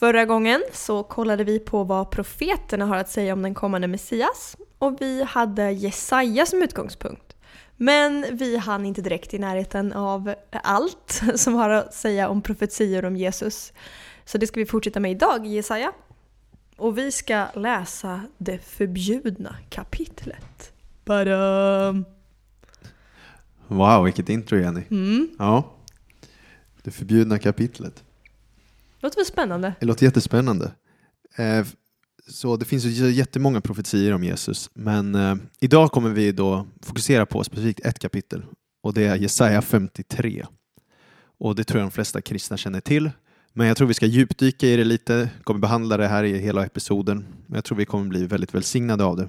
Förra gången så kollade vi på vad profeterna har att säga om den kommande Messias och vi hade Jesaja som utgångspunkt. Men vi hann inte direkt i närheten av allt som har att säga om profetior om Jesus. Så det ska vi fortsätta med idag, Jesaja. Och vi ska läsa det förbjudna kapitlet. Badum. Wow, vilket intro Jenny. Mm. Ja. Det förbjudna kapitlet. Låter väl spännande? Det låter jättespännande. Eh, så det finns ju jättemånga profetier om Jesus, men eh, idag kommer vi då fokusera på specifikt ett kapitel och det är Jesaja 53. Och det tror jag de flesta kristna känner till, men jag tror vi ska djupdyka i det lite, kommer behandla det här i hela episoden. Men jag tror vi kommer bli väldigt välsignade av det.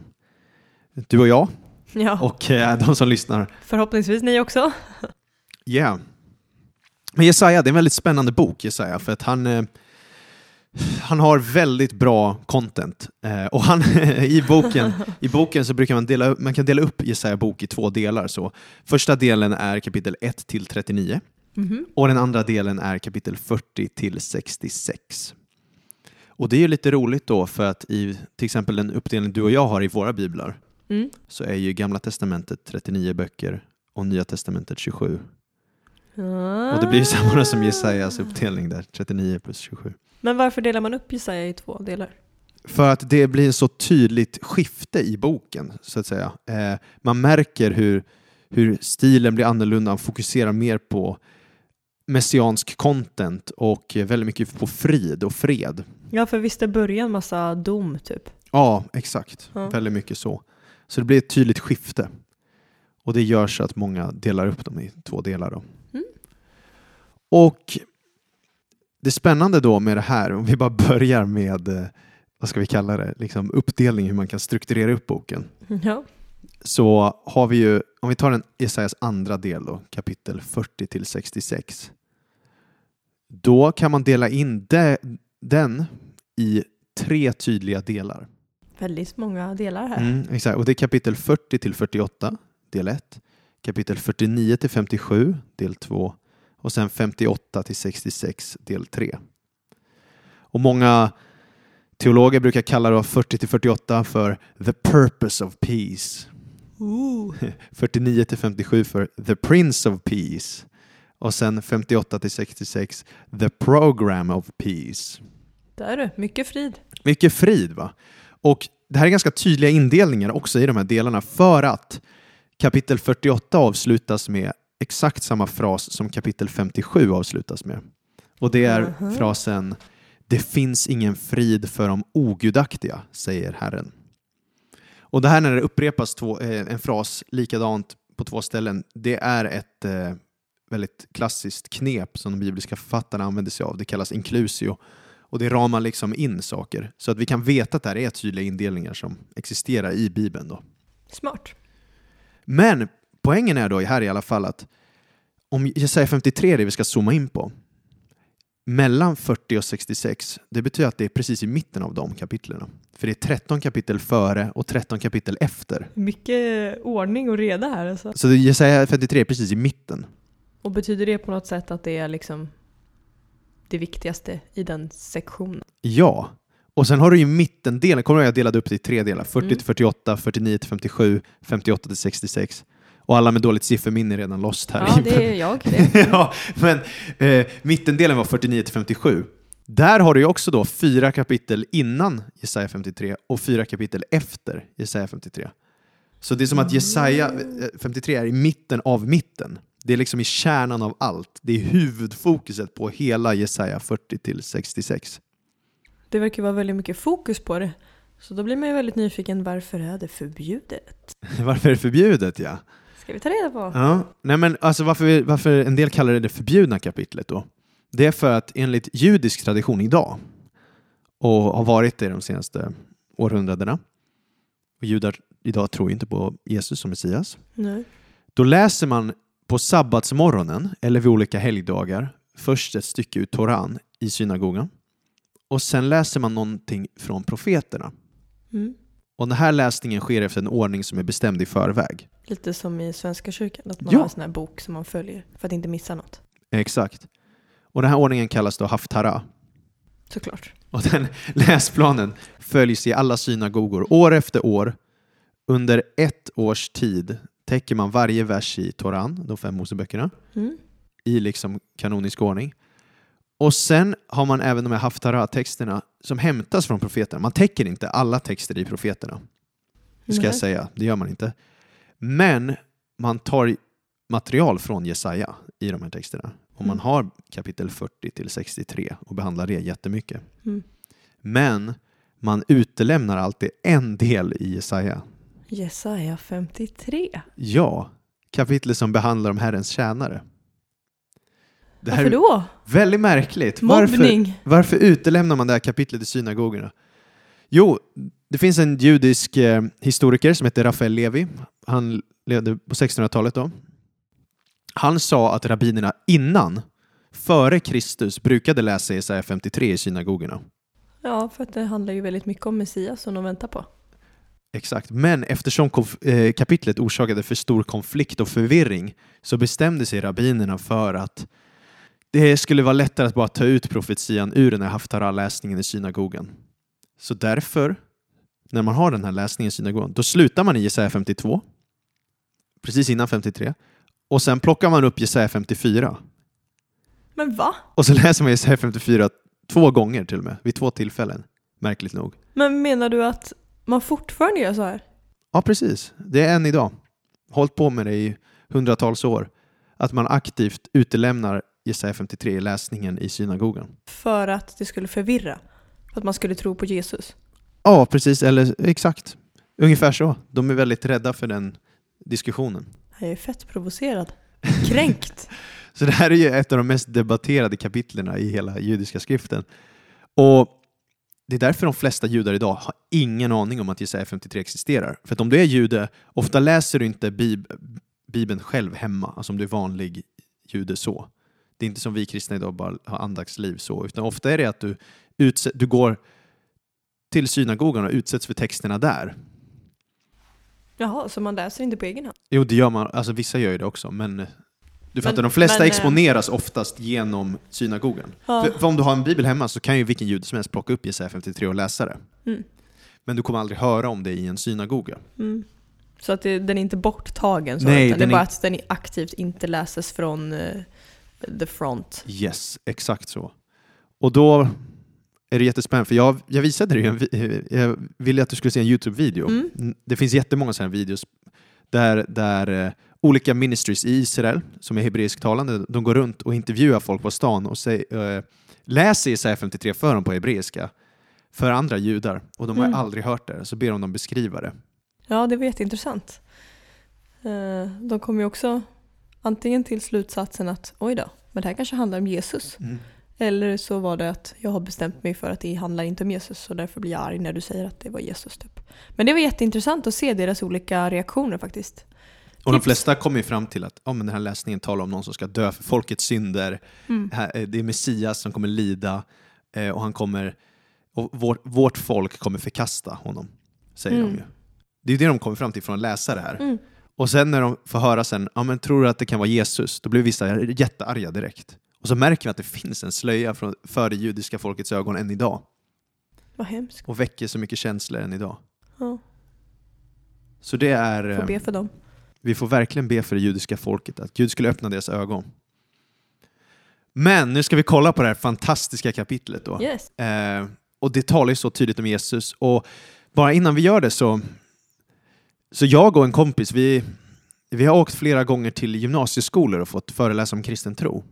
Du och jag Ja, och eh, de som lyssnar. förhoppningsvis ni också. Ja. Men Jesaja, det är en väldigt spännande bok, Jesaja, för att han, eh, han har väldigt bra content. Eh, och han, i, boken, I boken så brukar man dela, man kan dela upp Jesaja bok i två delar. Så första delen är kapitel 1 till 39 Mhm. och den andra delen är kapitel 40 till 66. Och det är ju lite roligt då för att i till exempel den uppdelning du och jag har i våra biblar Mm. så är ju Gamla Testamentet 39 böcker och Nya Testamentet 27. Och det blir ju samma som Jesajas uppdelning där, 39 plus 27. Men varför delar man upp Jesaja i två delar? För att det blir ett så tydligt skifte i boken, så att säga. Eh, man märker hur, hur stilen blir annorlunda, man fokuserar mer på messiansk content och väldigt mycket på frid och fred. Ja, för visst är början massa dom typ? Ja, exakt. Ja. Väldigt mycket så. Så det blir ett tydligt skifte. Och det gör så att många delar upp dem i två delar. Då. Och det spännande då med det här, om vi bara börjar med, eh, vad ska vi kalla det, liksom uppdelning, hur man kan strukturera upp boken. Ja. Så har vi ju, om vi tar den Jesajas andra del då, kapitel 40 till 66. Då kan man dela in de, den i tre tydliga delar. Väldigt många delar här. Mm, exakt. Och det är kapitel 40 till 48, del 1. Kapitel 49 till 57, del 2. Och sen 58 till 66, del 3. Och många teologer brukar kalla då 40 till 48 för the purpose of peace. Ooh. 49 till 57 för the prince of peace. Och sen 58 till 66 the program of peace. Där du, mycket frid. Mycket frid va? Och det här är ganska tydliga indelningar också i de här delarna för att kapitel 48 avslutas med exakt samma fras som kapitel 57 avslutas med. Och det är Mhm. frasen Det finns ingen frid för de ogudaktiga, säger Herren. Och det här när det upprepas två, eh, en fras likadant på två ställen, det är ett eh, väldigt klassiskt knep som de bibliska författarna använder sig av. Det kallas inklusio. Och det ramar liksom in saker så att vi kan veta att det här är tydliga indelningar som existerar i Bibeln. Då. Smart. Men poängen är då här i alla fall att om Jesaja 53 är det vi ska zooma in på, mellan 40 och 66, det betyder att det är precis i mitten av de kapitlen. För det är 13 kapitel före och 13 kapitel efter. Mycket ordning och reda här alltså. Så Jesaja 53 är precis i mitten. Och betyder det på något sätt att det är liksom det viktigaste i den sektionen? Ja. Och sen har du ju mittendelen, kommer du ihåg jag delade upp det i tre delar? 40 Mm. till 48, 49 till 57, 58 till 66. Och alla med dåligt sifferminne är redan lost här. Ja, det är jag. Det. ja, men eh, mittendelen var 49 till 57. Där har du också då fyra kapitel innan Jesaja 53 och fyra kapitel efter Jesaja 53. Så det är som att Jesaja eh, 53 är i mitten av mitten. Det är liksom i kärnan av allt. Det är huvudfokuset på hela Jesaja 40 till 66. det verkar vara väldigt mycket fokus på det. Så då blir man ju väldigt nyfiken, varför är det förbjudet? Varför är det förbjudet? Ja. Ska vi ta reda på? Ja. Nej, men alltså varför, vi- varför en del kallar det det förbjudna kapitlet då? Det är för att enligt judisk tradition idag, och har varit det de senaste århundradena, och judar idag tror ju inte på Jesus som Messias, Nej. då läser man på sabbatsmorgonen eller vid olika helgdagar först ett stycke ur Toran i synagogan och sen läser man någonting från profeterna. Mm. Och den här läsningen sker efter en ordning som är bestämd i förväg. Lite som i Svenska kyrkan, att man Ja. har en sån här bok som man följer för att inte missa något. Exakt. Och den här ordningen kallas då haftara. Såklart. Och den läsplanen följs i alla synagogor år efter år. Under ett års tid täcker man varje vers i Toran, de fem Moseböckerna, Mm. i liksom kanonisk ordning. Och sen har man även de här haftara-texterna som hämtas från profeterna. Man täcker inte alla texter i profeterna, det ska jag Nej. säga. Det gör man inte. Men man tar material från Jesaja i de här texterna. Och man Mm. har kapitel 40 till 63 och behandlar det jättemycket. Mm. Men man utelämnar alltid en del i Jesaja. Jesaja 53. Ja, kapitlet som behandlar om Herrens tjänare. Varför då? väldigt märkligt. Varför, Mobbning. varför utelämnar man det här kapitlet i synagogorna? Jo, det finns en judisk eh, historiker som heter Rafael Levi. Han levde på 1600-talet då. Han sa att rabbinerna innan, före Kristus, brukade läsa Jesaja 53 i synagogorna. Ja, för att det handlar ju väldigt mycket om Messias som de väntar på. Exakt, men eftersom eh, kapitlet orsakade för stor konflikt och förvirring så bestämde sig rabbinerna för att det skulle vara lättare att bara ta ut profetian ur den här haftara-läsningen i synagogan. Så därför, när man har den här läsningen i synagogan, då slutar man i Jesaja 52, precis innan 53, och sen plockar man upp Jesaja 54. Men va? Och så läser man Jesaja 54 två gånger till och med, vid två tillfällen, märkligt nog. Men menar du att man fortfarande gör så här? Ja, precis. Det är än idag. Hållit på med det i hundratals år. Att man aktivt utelämnar Jesaja 53 i läsningen i synagogan. För att det skulle förvirra? För att man skulle tro på Jesus? Ja, precis. Eller exakt. Ungefär så. De är väldigt rädda för den diskussionen. Jag är fett provocerad. Kränkt. Så det här är ju ett av de mest debatterade kapitlerna i hela judiska skriften. Och det är därför de flesta judar idag har ingen aning om att Jesaja 53 existerar. För att om du är jude, ofta läser du inte bib Bibeln själv hemma, alltså om du är vanlig jude så. Det är inte som vi kristna idag bara har andaktsliv så, utan ofta är det att du, utse- du går till synagogan och utsätts för texterna där. Jaha, så man läser inte på egen hand? Jo, det gör man. Alltså vissa gör ju det också, men du fattar, Men- de flesta men, eh, exponeras oftast genom synagogan. Ja. För, för om du har en bibel hemma så kan ju vilken jude som helst plocka upp Jesaja 53 och läsa det. Mm. Men du kommer aldrig höra om det i en synagoga. Mm. Så att det, den är inte borttagen? Så Nej, utan det är bara att den aktivt inte läses från eh, the front? Yes, exakt så. Och då är det jättespännande, för jag, jag visade dig en, jag ville att du skulle se en YouTube-video. Mm. Det finns jättemånga sådana videos där, där eh, olika ministries i Israel, som är hebreisktalande, de går runt och intervjuar folk på stan och säger, eh, läser Jesaja 53 för dem på hebreiska för andra judar och de har Mm. aldrig hört det, så ber de dem beskriva det. Ja, det var jätteintressant. Eh, De kom ju också antingen till slutsatsen att oj då, men det här kanske handlar om Jesus. Eller så var det att jag har bestämt mig för att det handlar inte om Jesus och därför blir jag arg när du säger att det var Jesus. Typ. Men det var jätteintressant att se deras olika reaktioner faktiskt. Och de flesta kommer ju fram till att oh, men den här läsningen talar om någon som ska dö för folkets synder, Mm. Eh, det är Messias som kommer lida eh, och han kommer och vårt, vårt folk kommer förkasta honom, säger Mm. de ju. Det är det de kommer fram till från att läsa det här. Mm. Och sen när de får höra sen, ja men tror du att det kan vara Jesus? Då blir vissa jättearga direkt. Och så märker vi att det finns en slöja från, för det judiska folkets ögon än idag. Vad hemskt. Och väcker så mycket känslor än idag. Ja, Så det är... får eh, be för dem. Vi får verkligen be för det judiska folket, att Gud skulle öppna deras ögon. Men nu ska vi kolla på det här fantastiska kapitlet då. Yes. Eh, och det talar ju så tydligt om Jesus. Och bara innan vi gör det så, så jag och en kompis, vi, vi har åkt flera gånger till gymnasieskolor och fått föreläsa om kristen tro.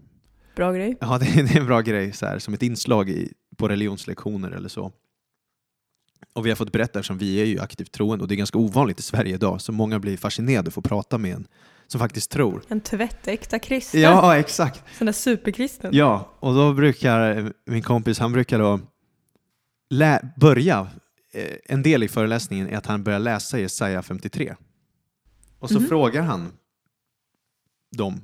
Bra grej. Ja, det är, det är en bra grej, så här, som ett inslag i, på religionslektioner eller så. Och vi har fått berätta, eftersom vi är ju aktivt troende och det är ganska ovanligt i Sverige idag, så många blir fascinerade och får prata med en som faktiskt tror. En tvättäkta kristen. Ja, exakt. Sån där superkristen. Ja, och då brukar min kompis, han brukar då lä- börja, en del i föreläsningen är att han börjar läsa Jesaja 53. Och så Mhm. frågar han dem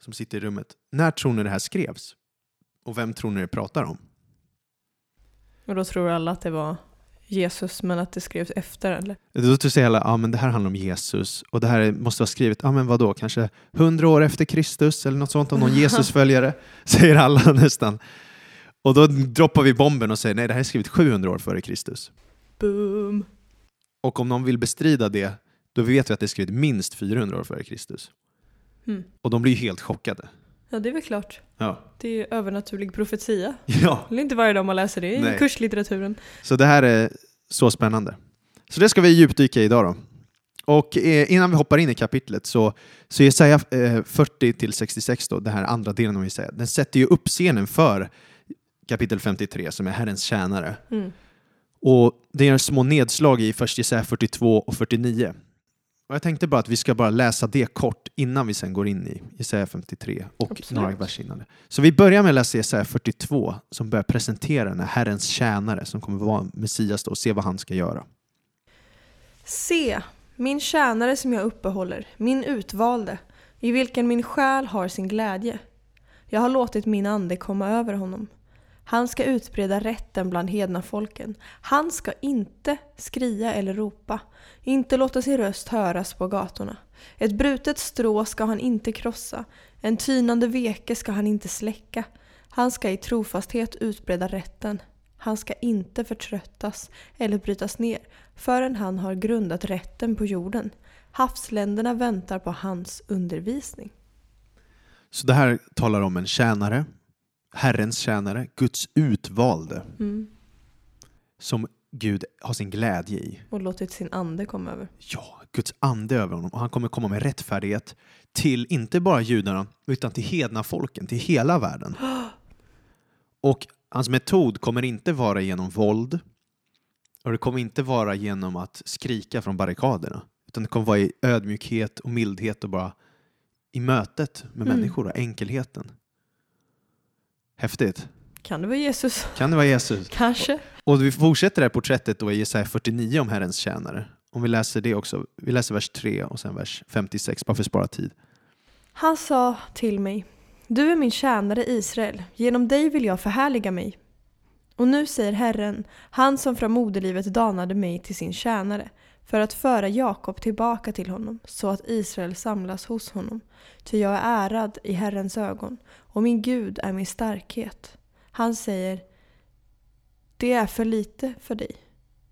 som sitter i rummet, när tror ni det här skrevs? Och vem tror ni det pratar om? Och då tror alla att det var Jesus men att det skrevs efter eller? Då säger alla, ja men det här handlar om Jesus och det här måste vara skrivet, ja men vadå, kanske hundra år efter Kristus eller något sånt om någon Jesusföljare, säger alla nästan. Och då droppar vi bomben och säger, nej det här är skrivet 700 år före Kristus. Boom! Och om någon vill bestrida det, då vet vi att det är skrivet minst 400 år före Kristus. Mm. Och de blir ju helt chockade. Ja det är väl klart. Ja. Det är övernaturlig profetia. ja. Det är inte varje dag man läser det i Nej. kurslitteraturen. Så det här är så spännande. Så det ska vi djupdyka i idag då. Och eh, innan vi hoppar in i kapitlet så, så Jesaja eh, 40-66, då, den här andra delen av Jesaja, den sätter ju upp scenen för kapitel 53 som är Herrens tjänare. Mm. Och det är små nedslag i först Jesaja 42 och 49. Och jag tänkte bara att vi ska bara läsa det kort innan vi sen går in i Jesaja 53 och Absolut. några verser innan det. Så vi börjar med att läsa Jesaja 42 som börjar presentera den här Herrens tjänare som kommer vara Messias då, och se vad han ska göra. Se, min tjänare som jag uppehåller, min utvalde, i vilken min själ har sin glädje. Jag har låtit min ande komma över honom. Han ska utbreda rätten bland hedna folken. Han ska inte skria eller ropa, inte låta sin röst höras på gatorna. Ett brutet strå ska han inte krossa, en tynande veke ska han inte släcka. Han ska i trofasthet utbreda rätten. Han ska inte förtröttas eller brytas ner förrän han har grundat rätten på jorden. Havsländerna väntar på hans undervisning. Så det här talar om en tjänare, Herrens tjänare, Guds utvalde, Mm. som Gud har sin glädje i. Och låtit sin ande komma över. Ja, Guds ande över honom och han kommer komma med rättfärdighet till inte bara judarna utan till hedna folken, till hela världen. Och hans metod kommer inte vara genom våld och det kommer inte vara genom att skrika från barrikaderna utan det kommer vara i ödmjukhet och mildhet och bara i mötet med Mm. människor och enkelheten. Häftigt. Kan det vara Jesus? Kan det vara Jesus? Kanske. Och vi fortsätter det här porträttet då i Jesaja 49 om Herrens tjänare. Om vi läser det också. Vi läser vers 3 och sen vers 56 bara för att spara tid. Han sa till mig, du är min tjänare Israel, genom dig vill jag förhärliga mig. Och nu säger Herren, han som från moderlivet danade mig till sin tjänare, för att föra Jakob tillbaka till honom, så att Israel samlas hos honom. Ty jag är ärad i Herrens ögon, och min Gud är min starkhet. Han säger, det är för lite för dig,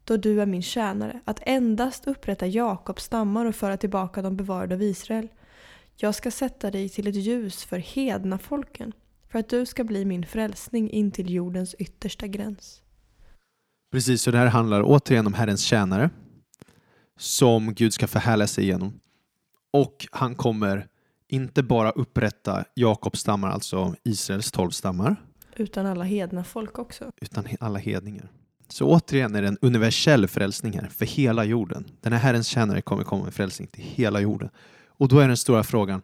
då du är min tjänare, att endast upprätta Jakobs stammar och föra tillbaka de bevarade av Israel. Jag ska sätta dig till ett ljus för hedna folken, för att du ska bli min frälsning in till jordens yttersta gräns. Precis, så det här handlar återigen om Herrens tjänare som Gud ska förhärliga sig igenom. Och han kommer inte bara upprätta Jakobs stammar, alltså Israels tolv stammar, Utan alla hedna folk också. utan alla hedningar. Så återigen är det en universell frälsning här för hela jorden. Den här Herrens tjänare kommer komma med frälsning till hela jorden. Och då är den stora frågan,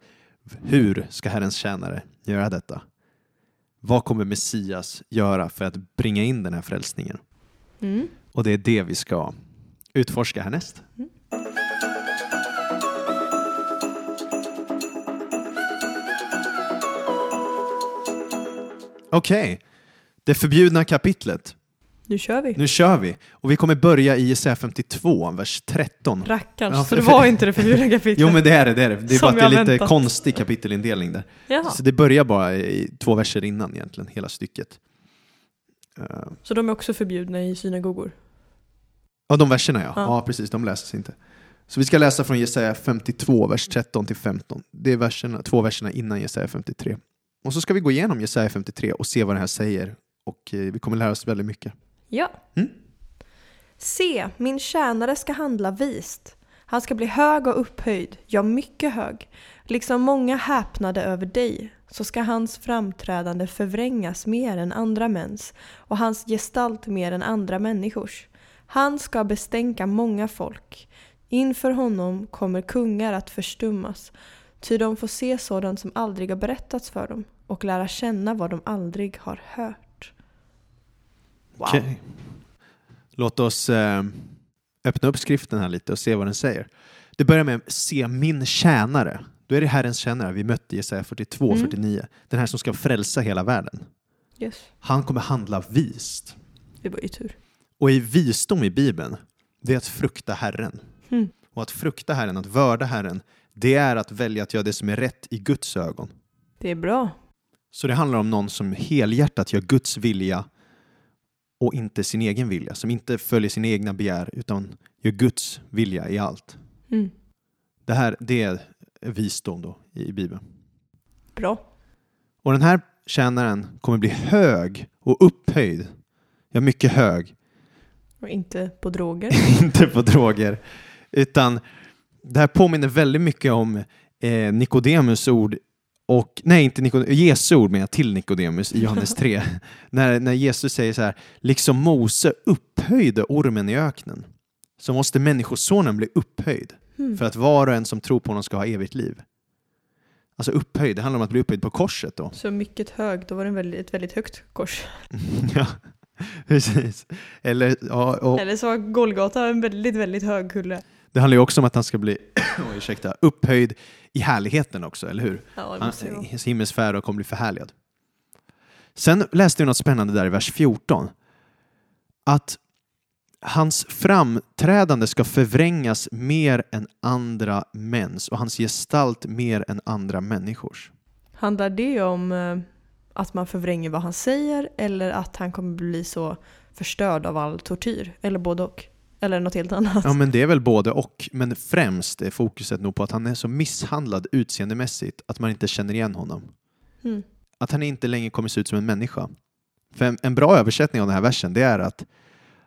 hur ska Herrens tjänare göra detta? Vad kommer Messias göra för att bringa in den här frälsningen? Mm. Och det är det vi ska utforska härnäst. Mm. Okej, det förbjudna kapitlet. Nu kör vi. Nu kör vi. Och vi kommer börja i Jesaja 52, vers 13. Rackarns, Ja, så det för- var inte det förbjudna kapitlet. Jo men det är det, det är det. Det är bara att det är lite väntat. konstig kapitelindelning där. Jaha. Så det börjar bara i två verser innan egentligen, hela stycket. Så de är också förbjudna i synagogor? Ja, de verserna ja. Ja. ja. precis, de läses inte. Så vi ska läsa från Jesaja 52, vers 13 till 15. Det är verserna, två verserna innan Jesaja 53. Och så ska vi gå igenom Jesaja 53 och se vad det här säger. Och eh, vi kommer lära oss väldigt mycket. Ja. Mm. Se, min tjänare ska handla vist. Han ska bli hög och upphöjd, ja mycket hög. Liksom många häpnade över dig, så ska hans framträdande förvrängas mer än andra mäns och hans gestalt mer än andra människors. Han ska bestänka många folk. Inför honom kommer kungar att förstummas. Ty de får se sådant som aldrig har berättats för dem och lära känna vad de aldrig har hört. Wow. Okej. Låt oss eh, öppna upp skriften här lite och se vad den säger. Det börjar med se min tjänare. Då är det Herrens tjänare vi mötte i Jesaja 42 Mm. 49. Den här som ska frälsa hela världen. Yes. Han kommer handla vist. Det var ju tur. Och i visdom i Bibeln, det är att frukta Herren. Mm. Och att frukta Herren, att vörda Herren, det är att välja att göra det som är rätt i Guds ögon. Det är bra. Så det handlar om någon som helhjärtat gör Guds vilja och inte sin egen vilja. Som inte följer sina egna begär utan gör Guds vilja i allt. Mm. Det här det är visdom då i Bibeln. Bra. Och den här tjänaren kommer bli hög och upphöjd. Ja, mycket hög. Och inte på droger. inte på droger. Utan det här påminner väldigt mycket om eh, Nikodemus ord och, nej inte Nikodemus, Jesu ord menar jag till Nikodemus i Johannes 3. när, när Jesus säger så här, liksom Mose upphöjde ormen i öknen så måste människosonen bli upphöjd Mm. för att var och en som tror på honom ska ha evigt liv. Alltså upphöjd, det handlar om att bli upphöjd på korset då. Så mycket hög, då var det väldigt, ett väldigt högt kors. ja, precis. Eller, ja, och, Eller så var Golgata en väldigt, väldigt hög kulle. Det handlar ju också om att han ska bli oj, ursäkta, upphöjd i härligheten också, eller hur? Ja, Han, hans himmelsfärd och kommer bli förhärligad. Sen läste vi något spännande där i vers 14. Att hans framträdande ska förvrängas mer än andra mäns och hans gestalt mer än andra människors. Handlar det om eh, att man förvränger vad han säger eller att han kommer bli så förstörd av all tortyr? Eller både och? Eller något helt annat? Ja, men det är väl både och, men främst är fokuset nog på att han är så misshandlad utseendemässigt att man inte känner igen honom. Mm. att han inte längre kommer se ut som en människa. För en, en bra översättning av den här versen det är att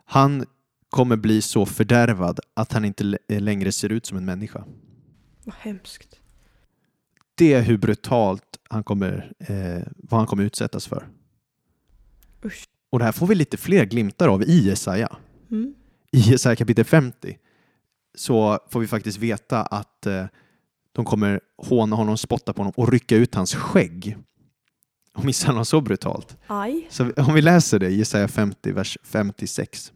han kommer bli så fördärvad att han inte längre ser ut som en människa. Vad hemskt. Det är hur brutalt han kommer, eh, vad han kommer utsättas för. Usch. Och det här får vi lite fler glimtar av i Jesaja. Mm. I Jesaja kapitel 50 så får vi faktiskt veta att eh, de kommer håna honom, spotta på honom och rycka ut hans skägg. Och misshandla honom så brutalt. Aj. Så om vi läser det, Jesaja 50, vers 56.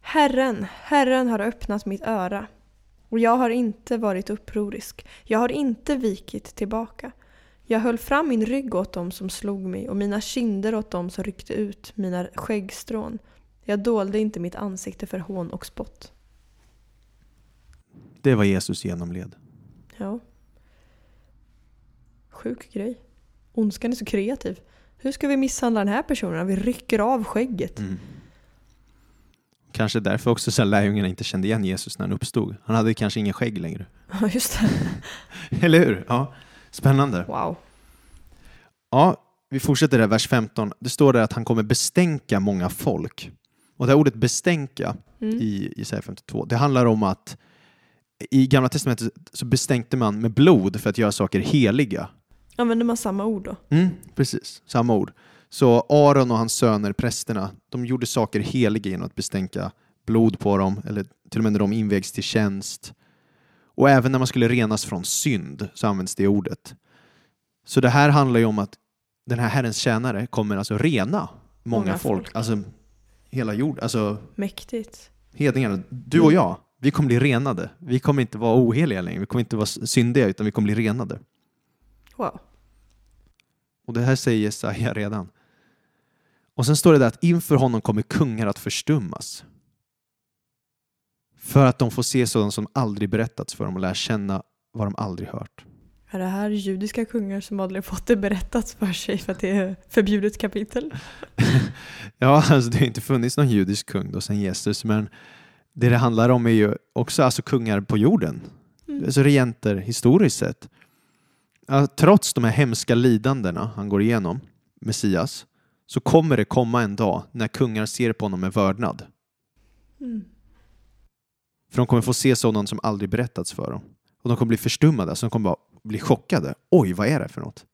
Herren, Herren har öppnat mitt öra. Och jag har inte varit upprorisk. Jag har inte vikit tillbaka. Jag höll fram min rygg åt dem som slog mig och mina kinder åt dem som ryckte ut mina skäggstrån. Jag dolde inte mitt ansikte för hån och spott. Det var Jesus genomled. Ja. Sjuk grej. Ondskan är så kreativ. Hur ska vi misshandla den här personen? Vi rycker av skägget. Mm. Kanske därför också så lärjungarna inte kände igen Jesus när han uppstod. Han hade kanske ingen skägg längre. Ja, just det. Eller hur? Ja, spännande. Wow. Ja, vi fortsätter där, vers 15. Det står där att han kommer bestänka många folk. Och det här ordet bestänka Mm. i Jesaja 52, det handlar om att i Gamla Testamentet så bestänkte man med blod för att göra saker heliga. Använder man samma ord då? Mm, precis, samma ord. Så Aron och hans söner, prästerna, de gjorde saker heliga genom att bestänka blod på dem, eller till och med när de invägs till tjänst. Och även när man skulle renas från synd så används det ordet. Så det här handlar ju om att den här Herrens tjänare kommer alltså rena många, Många folk, folk. alltså hela jorden, alltså Mäktigt. hedningarna. Du och jag, vi kommer bli renade. Vi kommer inte vara oheliga längre, vi kommer inte vara syndiga utan vi kommer bli renade. Wow. Och det här säger Jesaja redan. Och sen står det där att inför honom kommer kungar att förstummas. För att de får se sådant som aldrig berättats för dem och lära känna vad de aldrig hört. Är det här judiska kungar som aldrig fått det berättat för sig för att det är förbjudet kapitel? Ja, alltså det har inte funnits någon judisk kung då sedan Jesus, men det det handlar om är ju också alltså kungar på jorden. Mm. Alltså regenter historiskt sett. Trots de här hemska lidandena han går igenom, Messias, så kommer det komma en dag när kungar ser på honom med vördnad. Mm. För de kommer få se sådant som aldrig berättats för dem. Och de kommer bli förstummade, så de kommer bara bli chockade. Oj, vad är det för något?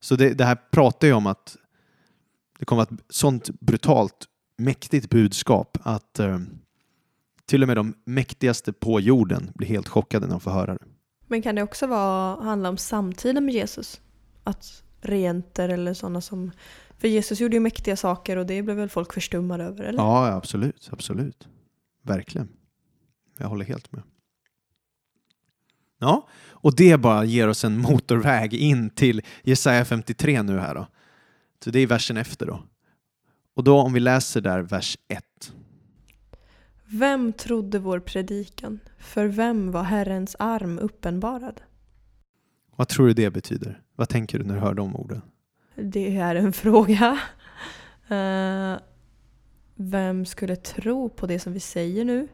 Så det, det här pratar ju om att det kommer att vara ett sånt brutalt, mäktigt budskap att eh, till och med de mäktigaste på jorden blir helt chockade när de får höra det. Men kan det också vara, handla om samtiden med Jesus? Att regenter eller sådana som... För Jesus gjorde ju mäktiga saker och det blev väl folk förstummade över, eller? Ja, absolut. Absolut. Verkligen. Jag håller helt med. Ja, och det bara ger oss en motorväg in till Jesaja 53 nu här då. Så det är versen efter då. Och då om vi läser där vers 1. Vem trodde vår predikan? För vem var Herrens arm uppenbarad? Vad tror du det betyder? Vad tänker du när du hör de orden? Det är en fråga. Eh, vem skulle tro på det som vi säger nu?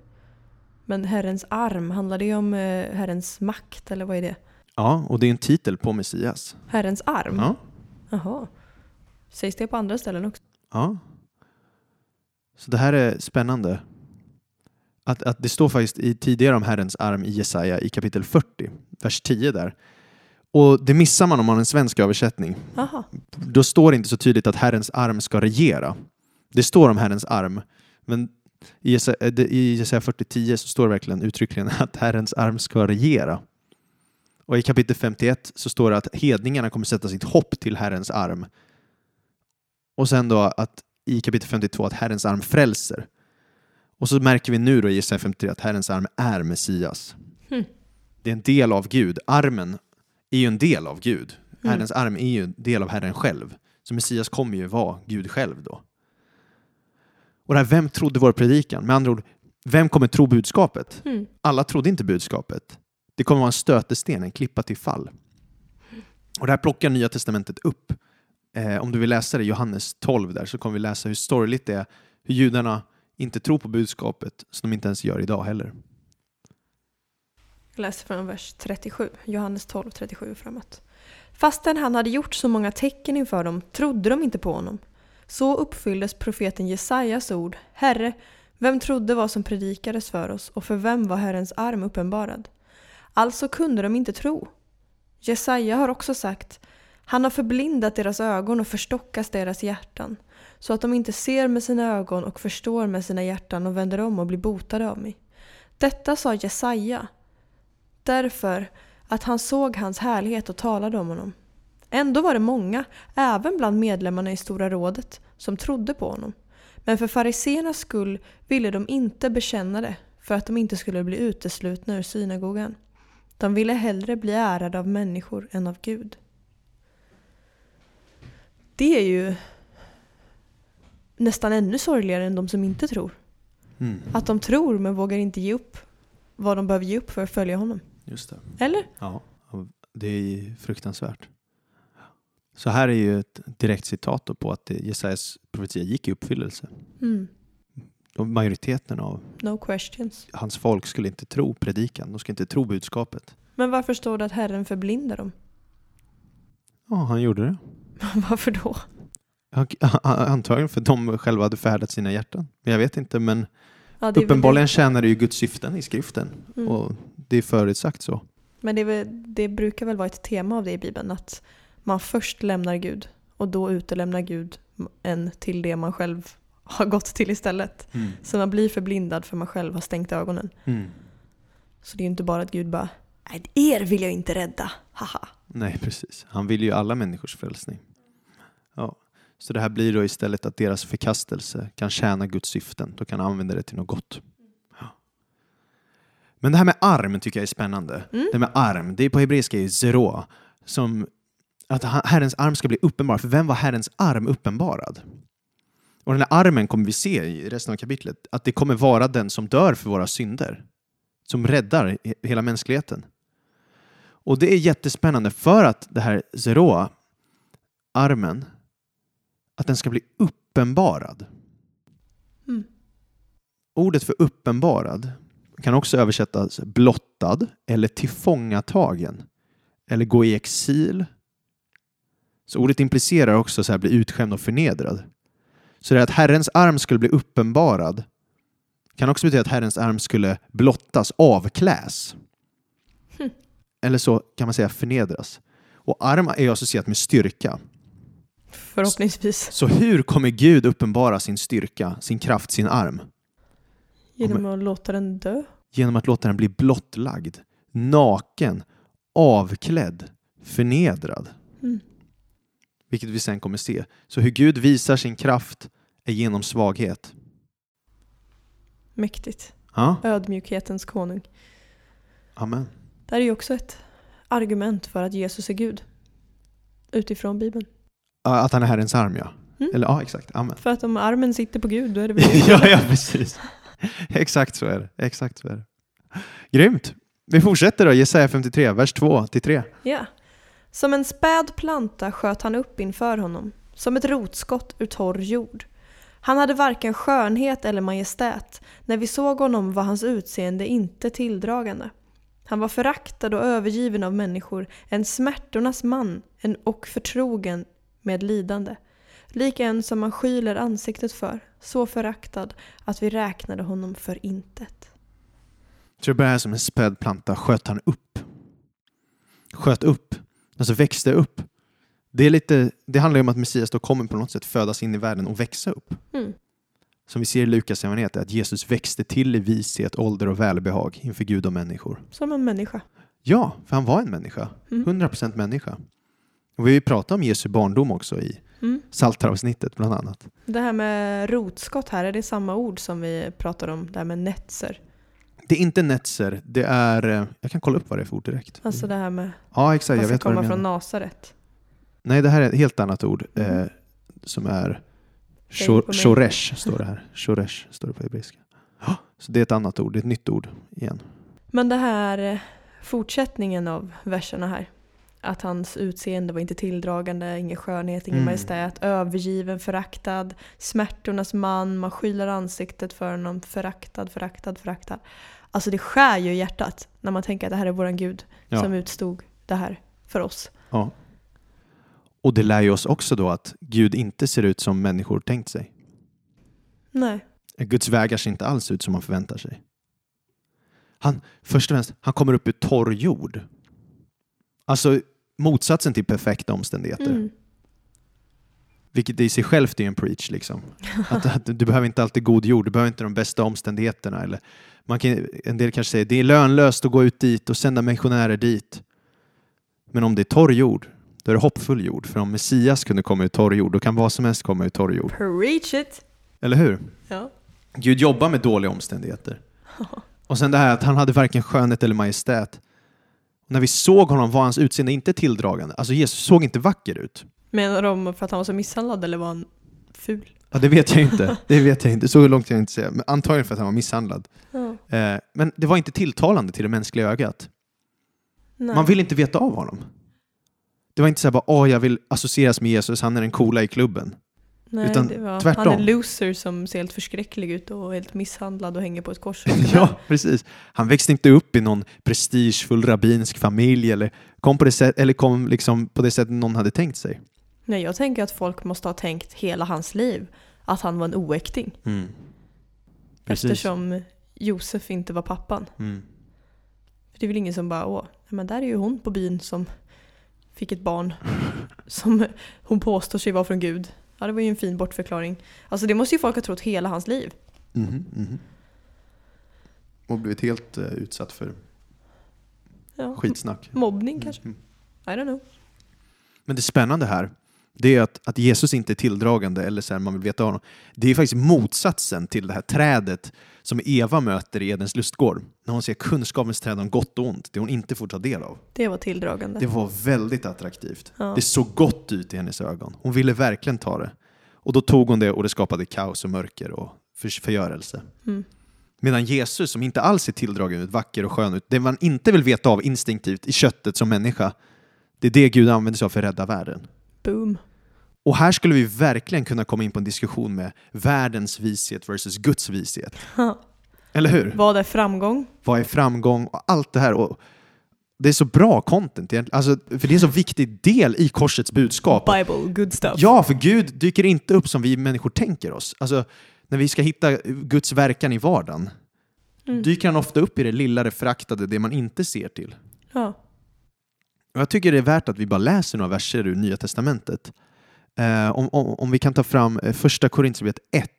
Men Herrens arm, handlar det om eh, Herrens makt eller vad är det? Ja, och det är en titel på Messias. Herrens arm? Ja, Jaha. Sägs det på andra ställen också? ja. Så det här är spännande. Att, att det står faktiskt i, tidigare om Herrens arm i Jesaja i kapitel 40, vers 10 där. Och det missar man om man har en svensk översättning. Jaha. Då står det inte så tydligt att Herrens arm ska regera. Det står om Herrens arm, men i Jesaja, eh, det- i Jesaja 40.10 så står det verkligen uttryckligen att Herrens arm ska regera. Och i kapitel 51 så står det att hedningarna kommer sätta sitt hopp till Herrens arm. Och sen då att i kapitel 52 att Herrens arm frälser. Och så märker vi nu då i Jesaja 53 att Herrens arm är Messias. Hmm. Det är en del av Gud. Armen är ju en del av Gud. Mm. Herrens arm är ju en del av Herren själv. Så Messias kommer ju vara Gud själv då. Och det här, vem trodde vår predikan? Med andra ord, vem kommer tro budskapet? Mm. Alla trodde inte budskapet. Det kommer vara en stötesten, en klippa till fall. Och det här plockar Nya Testamentet upp. Eh, om du vill läsa det Johannes 12 där så kommer vi läsa hur sorgligt det är hur judarna inte tror på budskapet som de inte ens gör idag heller. Jag läser från vers 37, Johannes 12, 37 och framåt. Fastän han hade gjort så många tecken inför dem trodde de inte på honom. Så uppfylldes profeten Jesajas ord. Herre, vem trodde vad som predikades för oss och för vem var Herrens arm uppenbarad? Alltså kunde de inte tro. Jesaja har också sagt han har förblindat deras ögon och förstockat deras hjärtan så att de inte ser med sina ögon och förstår med sina hjärtan och vänder om och blir botade av mig. Detta sa Jesaja därför att han såg hans härlighet och talade om honom. Ändå var det många, även bland medlemmarna i Stora rådet, som trodde på honom. Men för fariséernas skull ville de inte bekänna det för att de inte skulle bli uteslutna ur synagogan. De ville hellre bli ärade av människor än av Gud. Det är ju nästan ännu sorgligare än de som inte tror. Mm. Att de tror men vågar inte ge upp vad de behöver ge upp för att följa honom. Just det. Eller? Ja, det är fruktansvärt. Så här är ju ett direkt citat på att Jesajas profetia gick i uppfyllelse. Mm. Majoriteten av No questions. hans folk skulle inte tro predikan, de skulle inte tro budskapet. Men varför står det att Herren förblindar dem? Ja, han gjorde det. varför då? Antagligen för de själva hade färdat sina hjärtan. Men jag vet inte, men Ja, uppenbarligen tjänar det ju Guds syften i skriften. Mm. Och det är förutsagt så. Men det, väl, det brukar väl vara ett tema av det i Bibeln att man först lämnar Gud och då utelämnar Gud en till det man själv har gått till istället. Så man blir förblindad för man själv har stängt ögonen. Mm. Så det är ju inte bara att Gud bara Nej, er vill jag inte rädda, haha. Nej, precis. Han vill ju alla människors frälsning. Ja. Så det här blir då istället att deras förkastelse kan tjäna Guds syften. Då kan använda det till något gott. Ja. Men det här med arm tycker jag är spännande. Mm. Det med arm, det är på hebreiska är zeroa. Som att Herrens arm ska bli uppenbar. För vem var Herrens arm uppenbarad? Och den här armen kommer vi se i resten av kapitlet. Att det kommer vara den som dör för våra synder. Som räddar he- hela mänskligheten. Och det är jättespännande för att det här zeroa, armen, att den ska bli uppenbarad. Mm. Ordet för uppenbarad kan också översättas blottad eller tillfångatagen eller gå i exil. Så ordet implicerar också så här bli utskämd och förnedrad. Så det att Herrens arm skulle bli uppenbarad kan också betyda att Herrens arm skulle blottas, avkläs. Hmm. Eller så kan man säga förnedras. Och arm är associerat med styrka. Förhoppningsvis. Så hur kommer Gud uppenbara sin styrka, sin kraft, sin arm? Genom att låta den dö. Genom att låta den bli blottlagd, naken, avklädd, förnedrad. Mm. Vilket vi sen kommer se. Så hur Gud visar sin kraft är genom svaghet. Mäktigt. Ja, Ödmjukhetens konung. amen. Det här är ju också ett argument för att Jesus är Gud. Utifrån Bibeln. Att han är Herrens arm, ja. Mm. Eller ja, exakt. Amen. För att om armen sitter på Gud, då är det väl ja, ja, precis. Exakt så är det. Exakt så är det. Grymt. Vi fortsätter då, Jesaja 53, vers 2 till 3. Ja. Som en späd planta sköt han upp inför honom, som ett rotskott ur torr jord. Han hade varken skönhet eller majestät. När vi såg honom var hans utseende inte tilldragande. Han var föraktad och övergiven av människor, en smärtornas man en och förtrogen med lidande. Lik en som man skyler ansiktet för, så föraktad att vi räknade honom för intet. Det börjar här som en späd planta, sköt han upp. Sköt upp, alltså växte upp. Det, är lite, det handlar om att Messias då kommer på något sätt födas in i världen och växa upp. Mm. Som vi ser i Lukas evangeliet, att Jesus växte till i vishet, ålder och välbehag inför Gud och människor. Som en människa. Ja, för han var en människa. Mm. 100% människa. Och vi har ju pratat om Jesu barndom också i Mm. Psaltaravsnittet bland annat. Det här med rotskott här, är det samma ord som vi pratar om, det här med netzer? Det är inte netzer, det är... eh, Jag kan kolla upp vad det är för ord direkt. Alltså det här med Ja, exakt. vad Jag vet vad du komma menar. från Nasaret. Nej, det här är ett helt annat ord eh, Mhm. som är shoresh, står det här. Shoresh står det på hebreiska. Så det är ett annat ord, det är ett nytt ord igen. Men det här eh, fortsättningen av verserna här. Att hans utseende var inte tilldragande, ingen skönhet, ingen Mm. majestät, övergiven, föraktad, smärtornas man, man skyller ansiktet för honom, föraktad, föraktad, föraktad. Alltså det skär ju i hjärtat när man tänker att det här är våran Gud Ja. som utstod det här för oss. Ja. Och det lär ju oss också då att Gud inte ser ut som människor tänkt sig. Nej. Guds vägar ser inte alls ut som man förväntar sig. Han, först och främst, han kommer upp ur torr jord. Alltså motsatsen till perfekta omständigheter. Mm. Vilket i sig självt är en preach. Liksom. Att, att du behöver inte alltid god jord, du behöver inte de bästa omständigheterna. Eller man kan, en del kanske säger det är lönlöst att gå ut dit och sända missionärer dit. Men om det är torr jord, då är det hoppfull jord. För om Messias kunde komma ur torr jord, då kan vad som helst komma ur torr jord. Preach it! Eller hur? Ja. Gud jobbar med dåliga omständigheter. Och sen det här att han hade varken skönhet eller majestät. När vi såg honom var hans utseende inte tilldragande. Alltså Jesus såg inte vacker ut. Menar de för att han var så misshandlad eller var han ful? Ja, det vet jag inte. Det vet jag inte. Så långt kan jag inte säga. Men antagligen för att han var misshandlad. Ja. Eh, men det var inte tilltalande till det mänskliga ögat. Nej. Man vill inte veta av honom. Det var inte så här bara, åh, jag vill associeras med Jesus, han är den coola i klubben. Nej, utan det var, tvärtom. Han är loser som ser helt förskräcklig ut och helt misshandlad och hänger på ett kors. ja, precis. Han växte inte upp i någon prestigefull rabbinsk familj eller kom på det, sätt, eller kom liksom på det sättet någon hade tänkt sig. Nej, jag tänker att folk måste ha tänkt hela hans liv att han var en oäkting. Precis. Eftersom Josef inte var pappan. Mm. För det är väl ingen som bara åh, men där är ju hon på byn som fick ett barn som hon påstår sig vara från Gud. Ja, det var ju en fin bortförklaring. Alltså det måste ju folk ha trott hela hans liv. Mhm, mhm. Och blivit helt eh, utsatt för Ja. skitsnack. Mobbning kanske? Mm. I don't know. Men det spännande här, det är att, att Jesus inte är tilldragande eller så här, man vill veta av honom. Det är faktiskt motsatsen till det här trädet som Eva möter i Edens lustgård. När hon ser kunskapens träd om gott och ont, det hon inte får ta del av. Det var tilldragande. Det var väldigt attraktivt. Ja. Det såg gott ut i hennes ögon. Hon ville verkligen ta det. Och då tog hon det och det skapade kaos och mörker och för- förgörelse. Mm. Medan Jesus, som inte alls är tilldragen ut, vacker och skön ut, det man inte vill veta av instinktivt i köttet som människa, det är det Gud använder sig av för att rädda världen. Boom. Och här skulle vi verkligen kunna komma in på en diskussion med världens vishet versus Guds vishet. Eller hur? Vad är framgång? Vad är framgång och allt det här. Och det är så bra content, egentligen. alltså, för det är en så viktig del i korsets budskap. Bible, good stuff. Ja, för Gud dyker inte upp som vi människor tänker oss. Alltså, när vi ska hitta Guds verkan i vardagen Mm. dyker han ofta upp i det lilla, det föraktade, det man inte ser till. Ja. Och jag tycker det är värt att vi bara läser några verser ur Nya Testamentet. Eh, om, om, om vi kan ta fram eh, första Korinthierbrevet 1,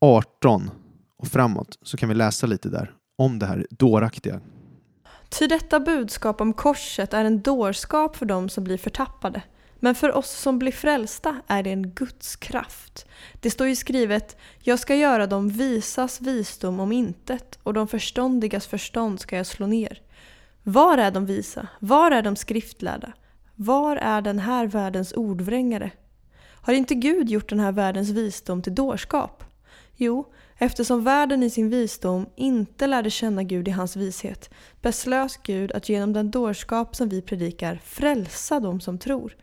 18 och framåt så kan vi läsa lite där om det här dåraktiga. Ty detta budskap om korset är en dårskap för dem som blir förtappade. Men för oss som blir frälsta är det en Guds kraft. Det står ju skrivet Jag ska göra dem visas visdom om intet och de förståndigas förstånd ska jag slå ner. Var är de visa? Var är de skriftlärda? Var är den här världens ordvrängare? Har inte Gud gjort den här världens visdom till dårskap? Jo, eftersom världen i sin visdom inte lärde känna Gud i hans vishet beslöt Gud att genom den dårskap som vi predikar frälsa dem som tror.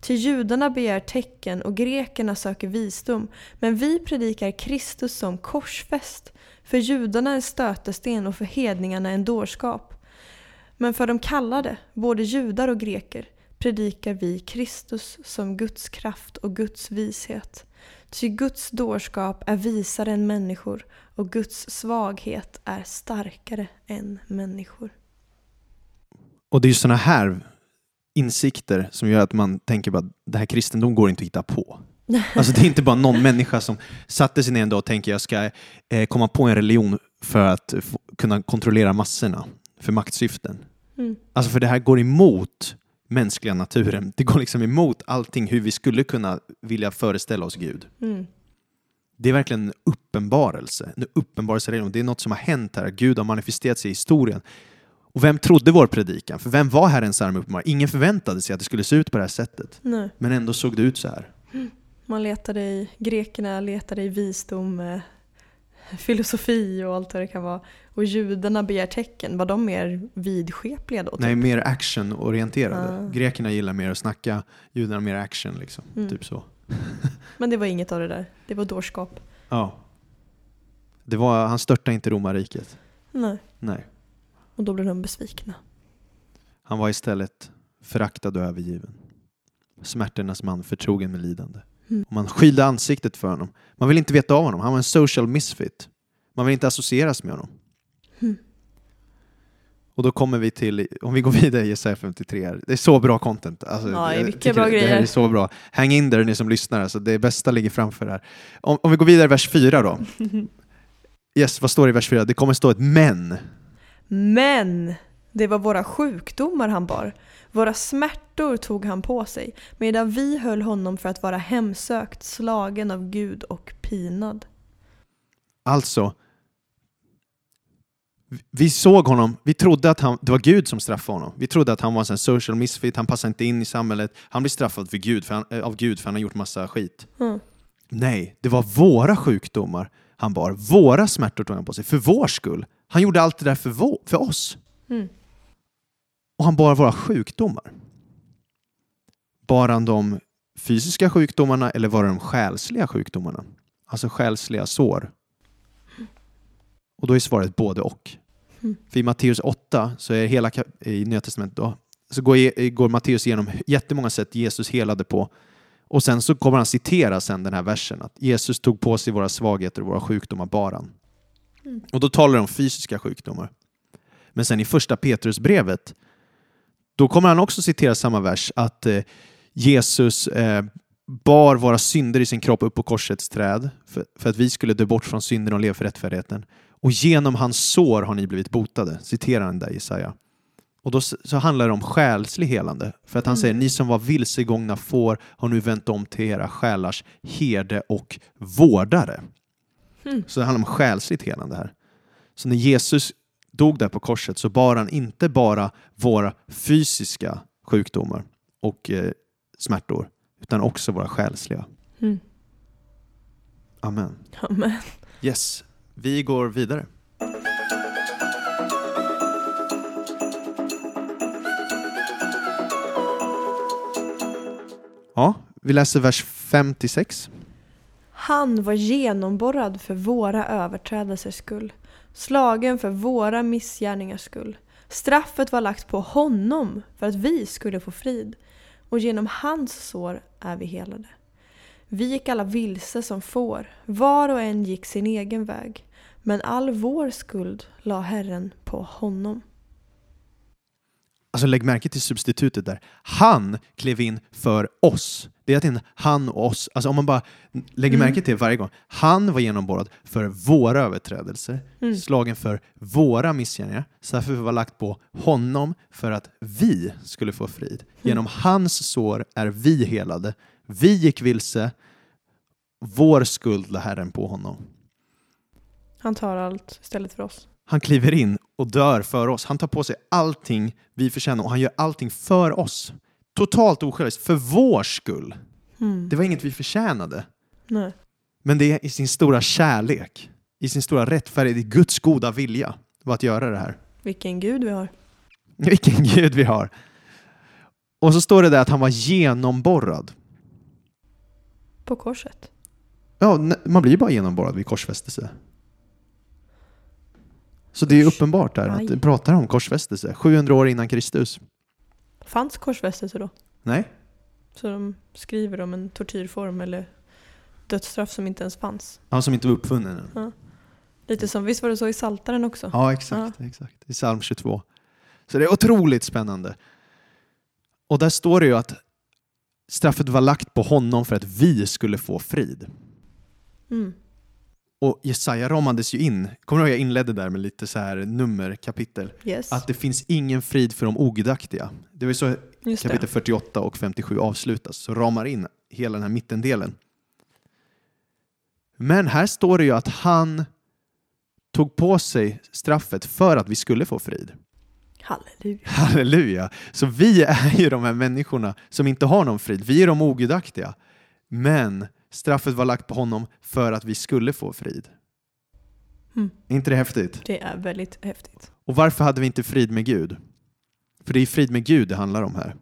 Ty judarna begär tecken och grekerna söker visdom, men vi predikar Kristus som korsfäst. För judarna en stötesten och för hedningarna en dårskap. Men för de kallade, både judar och greker, predikar vi Kristus som Guds kraft och Guds vishet. Ty Guds dårskap är visare än människor och Guds svaghet är starkare än människor. Och det är ju sådana här insikter som gör att man tänker bara det här kristendom går inte att hitta på. Alltså det är inte bara någon människa som satte sig ner en dag och tänker jag ska eh, komma på en religion för att kunna kontrollera massorna för maktsyften. Mm. Alltså för det här går emot mänskliga naturen. Det går liksom emot allting hur vi skulle kunna vilja föreställa oss Gud. Mm. Det är verkligen en uppenbarelse. En uppenbarelse. Det är något som har hänt här. Gud har manifesterat sig i historien. Och vem trodde vår predikan? För vem var Herrens arm uppenbar? Ingen förväntade sig att det skulle se ut på det här sättet. Nej. Men ändå såg det ut så här. Man letade i, grekerna letade i visdom, eh, filosofi och allt vad det kan vara. Och judarna begär tecken. Var de mer vidskepliga då? Typ? Nej, mer actionorienterade. Ah. Grekerna gillar mer att snacka, judarna mer action. Liksom. Mm. Typ så. Men det var inget av det där. Det var dårskap. Ja. Det var, han störtade inte romarriket. Nej. Nej. Och då blev de besvikna. Han var istället föraktad och övergiven. Smärtornas man, förtrogen med lidande. Mm. Man skylde ansiktet för honom. Man vill inte veta av honom. Han var en social misfit. Man vill inte associeras med honom. Mm. Och då kommer vi till, om vi går vidare i Jesaja 53 här. Det är så bra content. Alltså, Ja, jag mycket tycker bra det, Det här grejer. är så bra. Häng in där ni som lyssnar. Alltså, det bästa ligger framför här. Om, om vi går vidare i vers 4 då. Yes, vad står det i vers 4? Det kommer stå ett men. Men det var våra sjukdomar han bar. Våra smärtor tog han på sig, medan vi höll honom för att vara hemsökt, slagen av Gud och pinad. Alltså, vi såg honom, vi trodde att han, det var Gud som straffade honom. Vi trodde att han var en social misfit, han passade inte in i samhället. Han blir straffad för Gud, för han, eh, av Gud för han har gjort massa skit. Mm. Nej, det var våra sjukdomar han bar. Våra smärtor tog han på sig, för vår skull. Han gjorde allt det där för, vår, för oss. Mm. Och han bar våra sjukdomar. Bar han de fysiska sjukdomarna eller var det de själsliga sjukdomarna? Alltså själsliga sår. Och då är svaret både och. Mm. För i Matteus 8, så är hela i Nya Testamentet då, så går, går Matteus igenom jättemånga sätt Jesus helade på. Och sen så kommer han citera sen den här versen att Jesus tog på sig våra svagheter och våra sjukdomar bar han. Mm. Och då talar de om fysiska sjukdomar. Men sen i första Petrusbrevet, då kommer han också citera samma vers att eh, Jesus eh, bar våra synder i sin kropp upp på korsets träd för, för att vi skulle dö bort från synden och leva för rättfärdigheten. Och genom hans sår har ni blivit botade, citerar han där i Jesaja. Och då så handlar det om själslig helande. För att han Mm. säger, ni som var vilsegångna får har nu vänt om till era själars herde och vårdare. Mm. Så det handlar om själsligt helande här. Så när Jesus dog där på korset så bar han inte bara våra fysiska sjukdomar och eh, smärtor, utan också våra själsliga. Mm. Amen. Amen. Yes, vi går vidare. Ja, vi läser vers 56. Han var genomborrad för våra överträdelsers skull, slagen för våra missgärningars skull. Straffet var lagt på honom för att vi skulle få frid, och genom hans sår är vi helade. Vi gick alla vilse som får, var och en gick sin egen väg, men all vår skuld la Herren på honom. Alltså lägg märke till substitutet där. Han klev in för oss. Det är att en han och oss. Alltså om man bara lägger Mm. märke till varje gång. Han var genomborrad för våra överträdelser, Mm. slagen för våra missgärningar. Straffet var lagt på honom för att vi skulle få frid. Genom hans sår är vi helade. Vi gick vilse. Vår skuld la Herren på honom. Han tar allt istället för oss. Han kliver in och dör för oss. Han tar på sig allting vi förtjänar och han gör allting för oss. Totalt osjälviskt, för vår skull. Mm. Det var inget vi förtjänade. Nej. Men det är i sin stora kärlek, i sin stora rättfärdighet, i Guds goda vilja var att göra det här. Vilken gud vi har. Vilken Gud vi har. Och så står det där att han var genomborrad. På korset. Ja, man blir ju bara genomborrad vid korsfästelse. Så det är uppenbart där att Aj. det pratar om korsfästelse. 700 år innan Kristus. Fanns korsfästelse då? Nej? Så de skriver om en tortyrform eller dödsstraff som inte ens fanns. Han som inte var uppfunnen än. Lite som, visst var det så i Saltaren också? Ja, exakt, exakt. I psalm 22. Så det är otroligt spännande. Och där står det ju att straffet var lagt på honom för att vi skulle få frid. Mm. Och Jesaja ramades ju in, kommer du ihåg jag inledde där med lite så här nummerkapitel? Yes. Att det finns ingen frid för de ogudaktiga. Det var så Just kapitel det. 48 och 57 avslutas, så ramar in hela den här mittendelen. Men här står det ju att han tog på sig straffet för att vi skulle få frid. Halleluja. Halleluja! Så vi är ju de här människorna som inte har någon frid. Vi är de ogudaktiga. Men straffet var lagt på honom för att vi skulle få frid. Mm. Är inte det häftigt? Det är väldigt häftigt. Och varför hade vi inte frid med Gud? För det är frid med Gud det handlar om här.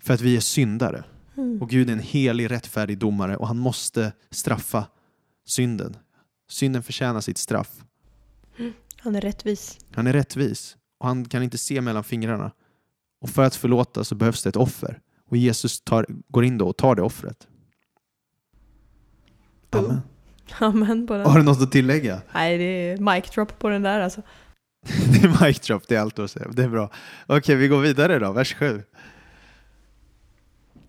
För att vi är syndare. Mm. Och Gud är en helig, rättfärdig domare och han måste straffa synden. Synden förtjänar sitt straff. Han är rättvis. Han är rättvis och han kan inte se mellan fingrarna. Och för att förlåta så behövs det ett offer. Och Jesus tar, går in då och tar det offret. Amen. Amen på den. Har du något att tillägga? Nej, det är mic drop på den där alltså. Det är mic drop, det är allt att säga. Det är bra. Okej, vi går vidare då. Vers 7.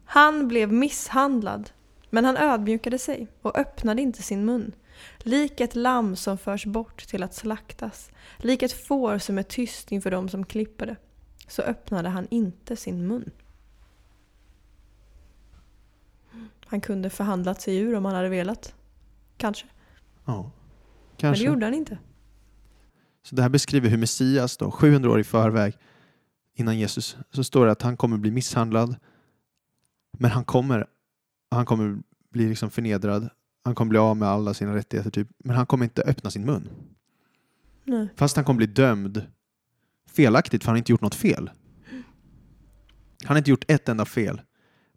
Han blev misshandlad, men han ödmjukade sig och öppnade inte sin mun. Lik ett lamm som förs bort till att slaktas, lik ett får som är tyst inför dem som klipper det, så öppnade han inte sin mun. Han kunde förhandlat sig ur om han hade velat. Kanske. Ja, Men kanske. det gjorde han inte. Så det här beskriver hur Messias då, 700 år i förväg innan Jesus, så står det att han kommer bli misshandlad. Men han kommer, han kommer bli liksom förnedrad. Han kommer bli av med alla sina rättigheter typ. Men han kommer inte öppna sin mun. Nej. Fast han kommer bli dömd felaktigt för han har inte gjort något fel. Han har inte gjort ett enda fel.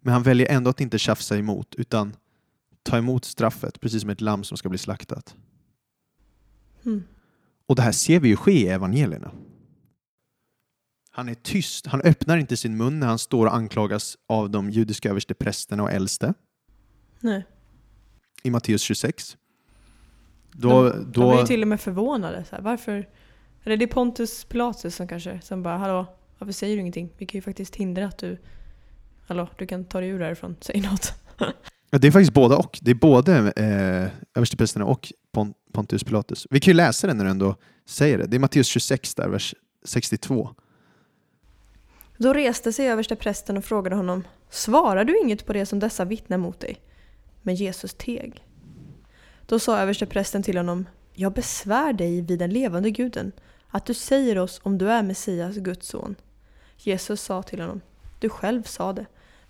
Men han väljer ändå att inte tjafsa emot utan ta emot straffet precis som ett lamm som ska bli slaktat. Mm. Och det här ser vi ju ske i evangelierna. Han är tyst, han öppnar inte sin mun när han står och anklagas av de judiska översteprästerna och äldste Nej. i Matteus 26. Då, de, då, de är ju till och med förvånade. Så här, varför? Eller det är Pontus Pilatus som kanske som bara Hallå, varför säger du ingenting? Vi kan ju faktiskt hindra att du Hallå, du kan ta dig ur därifrån. Säg något. Det är faktiskt båda och. Det är både eh, översteprästerna och Pon- Pontius Pilatus. Vi kan ju läsa det när du ändå säger det. Det är Matteus 26 där, vers 62. Då reste sig översteprästen och frågade honom Svarar du inget på det som dessa vittnar mot dig? Men Jesus teg. Då sa översteprästen till honom Jag besvär dig vid den levande guden att du säger oss om du är Messias, Guds son. Jesus sa till honom Du själv sa det,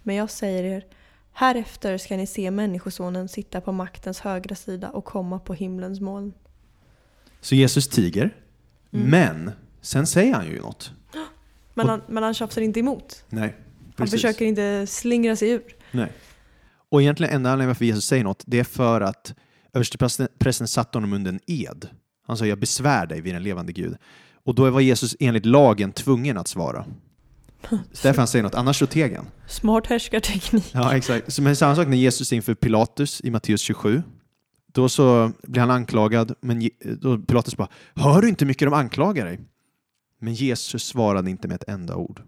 men jag säger er Härefter ska ni se Människosonen sitta på maktens högra sida och komma på himlens moln. Så Jesus tiger, Mm. men sen säger han ju något. Men Och- han, men han tjafsar inte emot. Nej, Han försöker inte slingra sig ur. Nej. Och egentligen enda anledningen varför Jesus säger något, det är för att översteprästen satte honom under en ed. Han sa jag besvär dig vid den levande Gud. Och då var Jesus enligt lagen tvungen att svara. Han säger något, annars så teg han. Smart härskarteknik. Ja, exakt. Men samma sak när Jesus är inför Pilatus i Matteus 27. Då så blir han anklagad, men då Pilatus bara ”Hör du inte mycket de anklagar dig?” Men Jesus svarade inte med ett enda ord.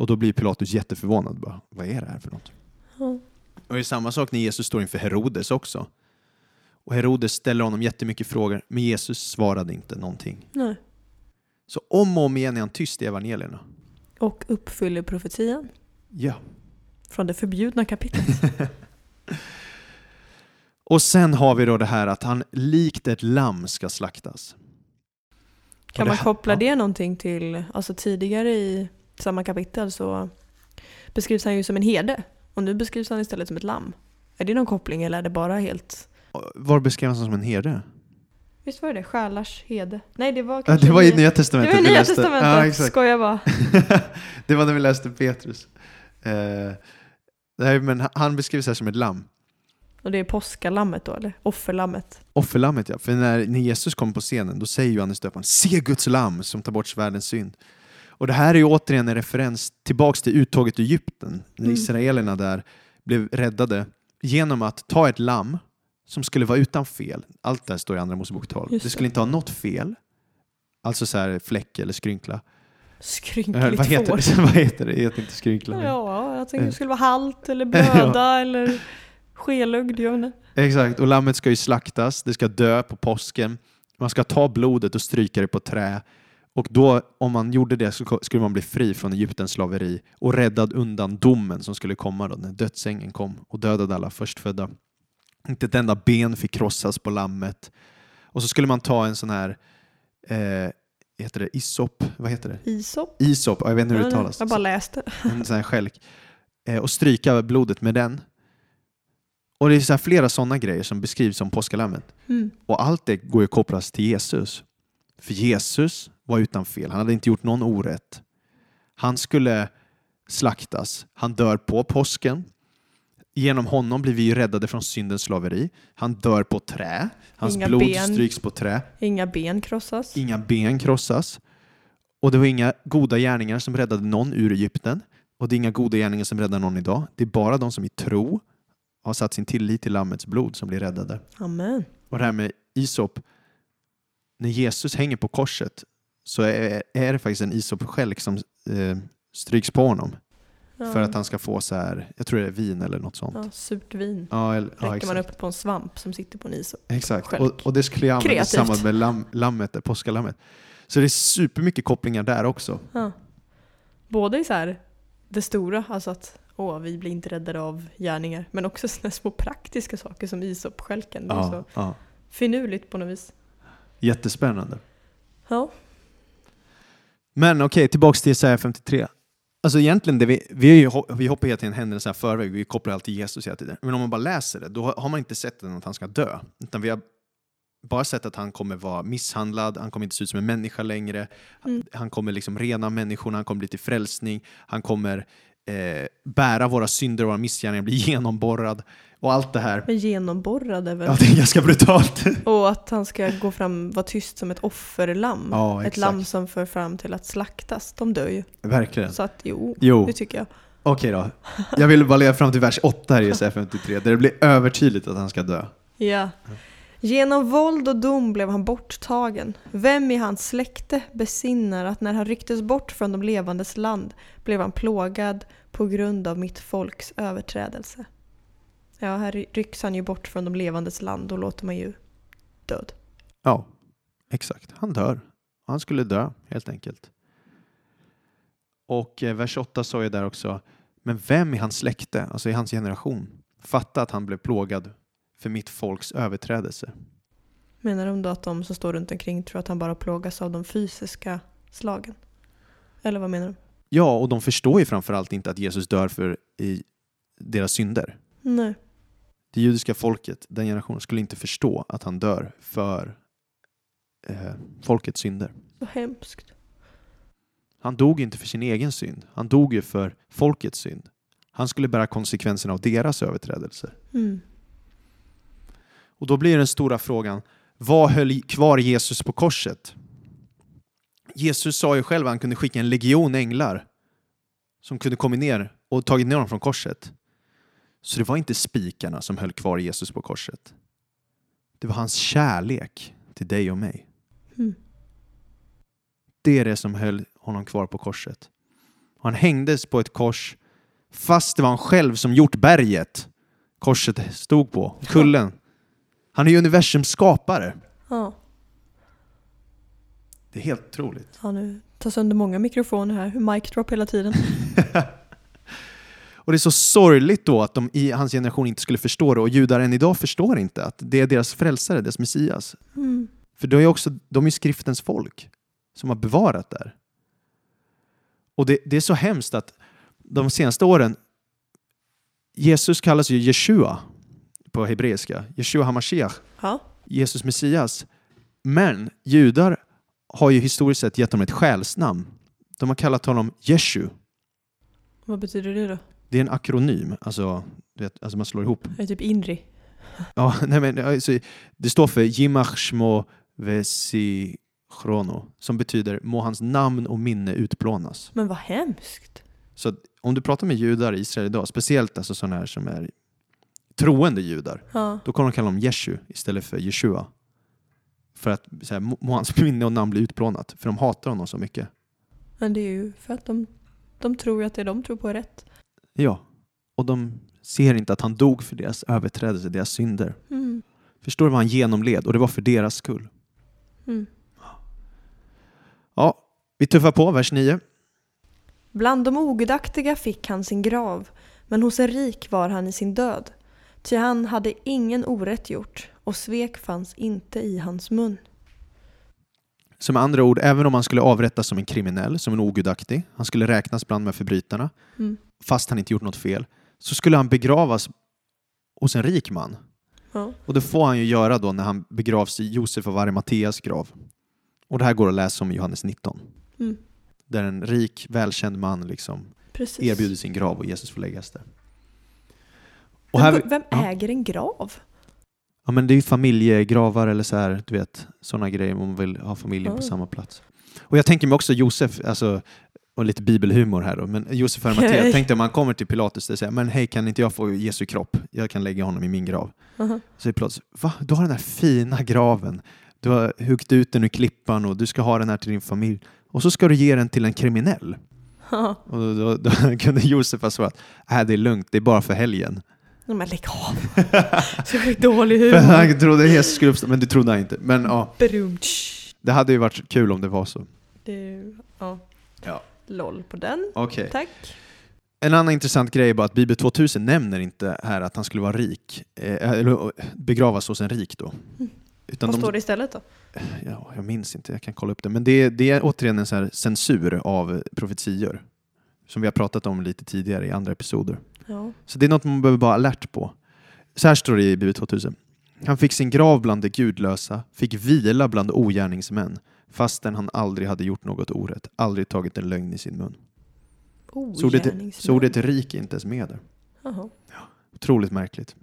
Och då blir Pilatus jätteförvånad. Bara, Vad är det här för något? Ja. Och det är samma sak när Jesus står inför Herodes också. Och Herodes ställer honom jättemycket frågor, men Jesus svarade inte någonting. Nej. Så om och om igen är han tyst i evangelierna. Och uppfyller profetian Ja. från det förbjudna kapitlet. Och sen har vi då det här att han likt ett lamm ska slaktas. Kan man koppla det någonting till, alltså tidigare i samma kapitel så beskrivs han ju som en herde och nu beskrivs han istället som ett lamm. Är det någon koppling eller är det bara helt... Var beskrevs han som en herde? Visst var det det? Själars hede? Nej det var kanske... det var i Nya- Nya det Testamentet var i Nya. Testamentet, Ja, exakt. skojar bara. det var när vi läste Petrus. Eh, nej, men han beskrivs här som ett lamm. Och det är påskalammet då eller? Offerlammet. Offerlammet ja, för när, när Jesus kom på scenen då säger Johannes döparen Se Guds lamm som tar bort världens synd. Och det här är ju återigen en referens tillbaks till uttåget ur Egypten, när Mm. israelerna där blev räddade genom att ta ett lamm som skulle vara utan fel. Allt det här står i Andra Mosebok 12. Just Det skulle det. inte ha något fel, alltså så här fläck eller skrynkla. Eh, Skrynkligt vad, heter får. vad heter det? Det heter inte skrynkla. Ja, jag tänkte Eh. det skulle vara halt eller blöda eller. Jag vet inte. Exakt, och lammet ska ju slaktas, det ska dö på påsken. Man ska ta blodet och stryka det på trä. Och då, om man gjorde det, så skulle man bli fri från Egyptens slaveri och räddad undan domen som skulle komma då, när dödsängeln kom och dödade alla förstfödda. Inte ett enda ben fick krossas på lammet. Och så skulle man ta en sån här, eh, heter det isop? Vad heter det? Isop? Isop, ja, jag vet inte hur det uttalas. Jag bara läste. En sån här skälk. Eh, och stryka blodet med den. Och det är så här flera sådana grejer som beskrivs som påskalammet. Mm. Och allt det går ju att kopplas till Jesus. För Jesus var utan fel. Han hade inte gjort någon orätt. Han skulle slaktas. Han dör på påsken. Genom honom blir vi räddade från syndens slaveri. Han dör på trä. Hans Inga blod ben. stryks på trä. Inga ben krossas. Inga ben krossas. Och det var inga goda gärningar som räddade någon ur Egypten. Och det är inga goda gärningar som räddar någon idag. Det är bara de som i tro har satt sin tillit till Lammets blod som blir räddade. Amen. Och det här med isop. När Jesus hänger på korset så är, är det faktiskt en isopskälk som eh, stryks på honom. Ja. För att han ska få så här, jag tror det är vin eller något sånt. Ja, surt vin. Ja, eller, Räcker man upp på en svamp som sitter på en isop. Exakt, och, och det skulle jag använda Kreativt. tillsammans med lam, lammet, det påskalammet. Så det är supermycket kopplingar där också. Ja. Både i så här det stora, alltså att åh, vi blir inte räddade av gärningar. Men också sådana små praktiska saker som isopskälken. Ja, så ja. finurligt på något vis. Jättespännande. Ja. Men okej, tillbaks till Jesaja 53. Alltså egentligen, det vi, vi, ju, vi hoppar hela tiden händelserna förväg, vi kopplar alltid Jesus hela tiden. Men om man bara läser det, då har man inte sett att han ska dö. Utan vi har bara sett att han kommer vara misshandlad, han kommer inte se ut som en människa längre. Mm. Han kommer liksom rena människorna, han kommer bli till frälsning, han kommer eh, bära våra synder och våra missgärningar, bli genomborrad och allt det här. Men genomborrad är väl... Ja, det är ganska brutalt. Och att han ska gå fram, vara tyst som ett offerlamm. Ja, ett lamm som för fram till att slaktas. De dör ju. Verkligen. Så att jo, Jo. det tycker jag. Okej då. Jag vill bara leda fram till vers 8 här i Jesaja 53, där det blir övertydligt att han ska dö. Ja. Genom våld och dom blev han borttagen. Vem i hans släkte besinnar att när han rycktes bort från de levandes land blev han plågad på grund av mitt folks överträdelse. Ja, här ry- rycks han ju bort från de levandes land. Då låter man ju död. Ja, exakt. Han dör. Han skulle dö, helt enkelt. Och eh, vers 8 sa ju där också, men vem i hans släkte, alltså i hans generation, fatta att han blev plågad för mitt folks överträdelse? Menar de då att de som står runt omkring tror att han bara plågas av de fysiska slagen? Eller vad menar de? Ja, och de förstår ju framförallt inte att Jesus dör för i deras synder. Nej. Det judiska folket, den generationen, skulle inte förstå att han dör för eh, folkets synder. Så hemskt. Han dog inte för sin egen synd. Han dog ju för folkets synd. Han skulle bära konsekvenserna av deras överträdelser. Mm. Och då blir den stora frågan, vad höll kvar Jesus på korset? Jesus sa ju själv att han kunde skicka en legion änglar som kunde komma ner och tagit ner honom från korset. Så det var inte spikarna som höll kvar Jesus på korset. Det var hans kärlek till dig och mig. Mm. det är det som höll honom kvar på korset. Han hängdes på ett kors fast det var han själv som gjort berget korset stod på, kullen. Han är ju universums skapare. Ja. Det är helt otroligt. ja, nu tar sönder många mikrofoner här. Mic drop hela tiden. Och det är så sorgligt då att de i hans generation inte skulle förstå det och judar än idag förstår inte att det är deras frälsare, deras Messias. Mm. För de är också, de är skriftens folk som har bevarat där. Och det, det är så hemskt att de senaste åren, Jesus kallas ju Jeshua på hebreiska, Jeshua Hamashiach, Ja. Jesus Messias. Men judar har ju historiskt sett gett honom ett själsnamn. De har kallat honom Jeshu. Vad betyder det då? Det är en akronym, alltså, vet, alltså man slår ihop. Är det typ Inri? Ja, nej men, alltså, det står för Jimach Shmo Vesichrono som betyder må hans namn och minne utplånas. Men vad hemskt. Så om du pratar med judar i Israel idag, speciellt alltså sådana här som är troende judar, Ja. då kommer de kalla honom Jeshu istället för Jeshua. För att så här, må hans minne och namn bli utplånat, för de hatar honom så mycket. Men det är ju för att de, de tror att det de tror på är rätt. Ja, och de ser inte att han dog för deras överträdelser, deras synder. Mm. Förstår du vad han genomled? Och det var för deras skull. Mm. Ja, vi tuffar på, vers 9. Bland de ogudaktiga fick han sin grav, men hos en rik var han i sin död. Ty han hade ingen orätt gjort, och svek fanns inte i hans mun. Med andra ord, även om han skulle avrättas som en kriminell, som en ogudaktig, han skulle räknas bland med förbrytarna, Mm. Fast han inte gjort något fel, så skulle han begravas hos en rik man. Ja. Och det får han ju göra då när han begravs i Josef av Arimateas grav. Och det här går att läsa om i Johannes 19. Mm. Där en rik, välkänd man liksom Precis. erbjuder sin grav och Jesus får läggas där. Och här, vem ja. äger en grav? ja, men det är ju familjegravar eller så här, du vet, sådana grejer om man vill ha familjen på Ja. samma plats. Och jag tänker mig också Josef, alltså, och lite bibelhumor här då, men Josef Arimatea, jag tänkte om man kommer till Pilatus och säger men hej kan inte jag få Jesu kropp? Jag kan lägga honom i min grav. Aha. Så är Pilatus, va? Du har den här fina graven. Du har huggit ut den ur klippan och du ska ha den här till din familj. Och så ska du ge den till en kriminell. Ja. Och då, då, då kunde Josef ha svarat, äh, det är lugnt, det är bara för helgen. Men lägg av! Så dålig humor. han trodde Jesus skulle uppstå, men det trodde han inte. Men ja, det hade ju varit kul om det var så. Det, ja. Ja. LOL på den. Okej. Tack. En annan intressant grej är bara att Bibel 2000 nämner inte här att han skulle vara rik, eh, eller eh, begravas hos en rik då. Utan Vad de, står det istället då? ja, jag minns inte, jag kan kolla upp det. Men det, är- det är återigen en så censur av profetior. Som vi har pratat om lite tidigare i andra episoder. Ja. Så det är något man behöver vara alert på. Så här står det i Bibel 2000. Han fick sin grav bland de gudlösa, fick vila bland ogärningsmän, fastän han aldrig hade gjort något orätt, aldrig tagit en lögn i sin mun. Så ordet, så ordet rik är inte ens med där. Jaha. Otroligt märkligt.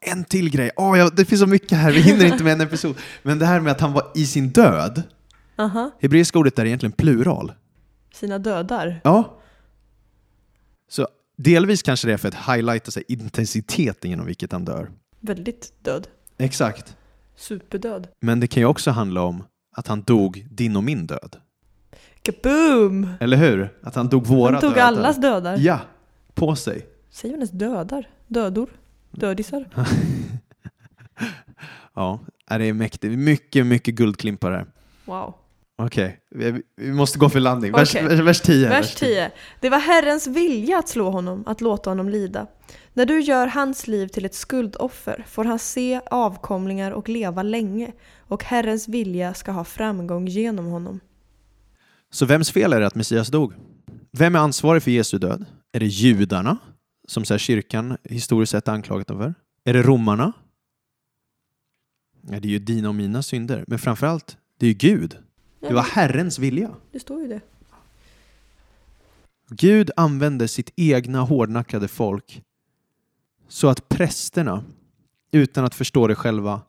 En till grej. Åh, ja, det finns så mycket här, vi hinner inte med en episod. Men det här med att han var i sin död. Aha. Hebreiska ordet är egentligen plural. Sina dödar. Ja. Så delvis kanske det är för att highlighta sig intensiteten genom vilket han dör. Väldigt död. Exakt. Superdöd. Men det kan ju också handla om att han dog din och min död. Kaboom! Eller hur? Att han dog våra Han tog dödar. allas dödar. Ja, på sig. Säger man ens dödar? Dödor? Dödisar? Ja, det är mäktigt. Mycket, mycket guldklimpar här. Wow. Okej, vi, vi måste gå för landning. Vers, Okej. vers, vers 10. Vers 10. Det var Herrens vilja att slå honom, att låta honom lida. När du gör hans liv till ett skuldoffer får han se avkomlingar och leva länge, och Herrens vilja ska ha framgång genom honom. Så vems fel är det att Messias dog? Vem är ansvarig för Jesu död? Är det judarna, som så kyrkan historiskt sett anklagat dem för? Är det romarna? Ja, det är ju dina och mina synder. Men framförallt, det är ju Gud. Det var Herrens vilja. det står ju det. Gud använde sitt egna hårdnackade folk så att prästerna, utan att förstå det själva,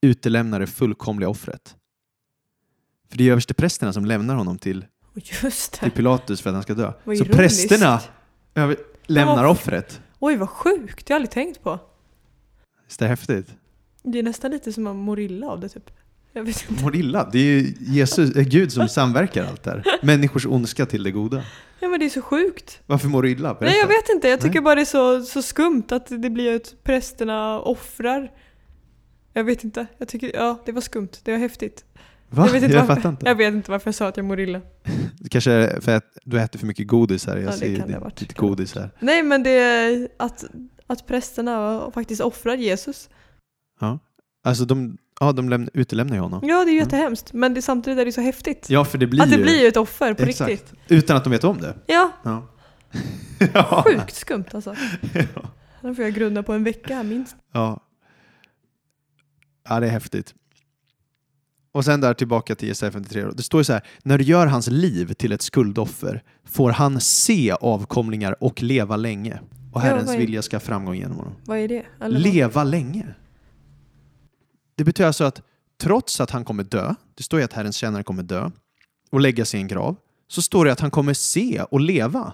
utelämnar det fullkomliga offret. För det är översteprästerna som lämnar honom till, till. Pilatus för att han ska dö. Så prästerna lämnar Ja. offret. Oj, vad sjukt. Det har jag aldrig tänkt på. Visst är det häftigt? Det är nästan lite som man mår illa av det typ. Jag vet inte. Mår illa? Det är ju Jesus, är äh, Gud som samverkar allt det här. Människors ondska till det goda. Ja men det är så sjukt. Varför mår du illa? Berätta. Nej jag vet inte, jag tycker Nej. bara det är så, så skumt att det blir att prästerna offrar. Jag vet inte, jag tycker, ja det var skumt, det var häftigt. Va? Jag vet inte jag varför. fattar inte. Jag vet inte varför jag sa att jag mår illa. Det kanske är för att du äter för mycket godis här. Jag Ja, det ser kan det varit. ditt godis här. Nej men det är att, att prästerna faktiskt offrar Jesus. Ja. Alltså de, ja, de lämn, utelämnar ju honom. Ja det är ju Mm. jättehemskt, men det, samtidigt är det så häftigt. Ja, för det blir att det ju... blir ju ett offer på Exakt. riktigt. Utan att de vet om det. Ja, Ja. ja. sjukt skumt alltså. Ja. Den får jag grunda på en vecka minst. Ja. ja, det är häftigt. Och sen där tillbaka till Jesaja 53. då. Det står ju så här, när du gör hans liv till ett skuldoffer får han se avkomlingar och leva länge. Och Ja, Herrens är- vilja ska framgång genom honom. Vad är det? Vad? Leva länge. Det betyder alltså att trots att han kommer dö, det står ju att Herrens tjänare kommer dö och lägga sig i en grav, så står det att han kommer se och leva.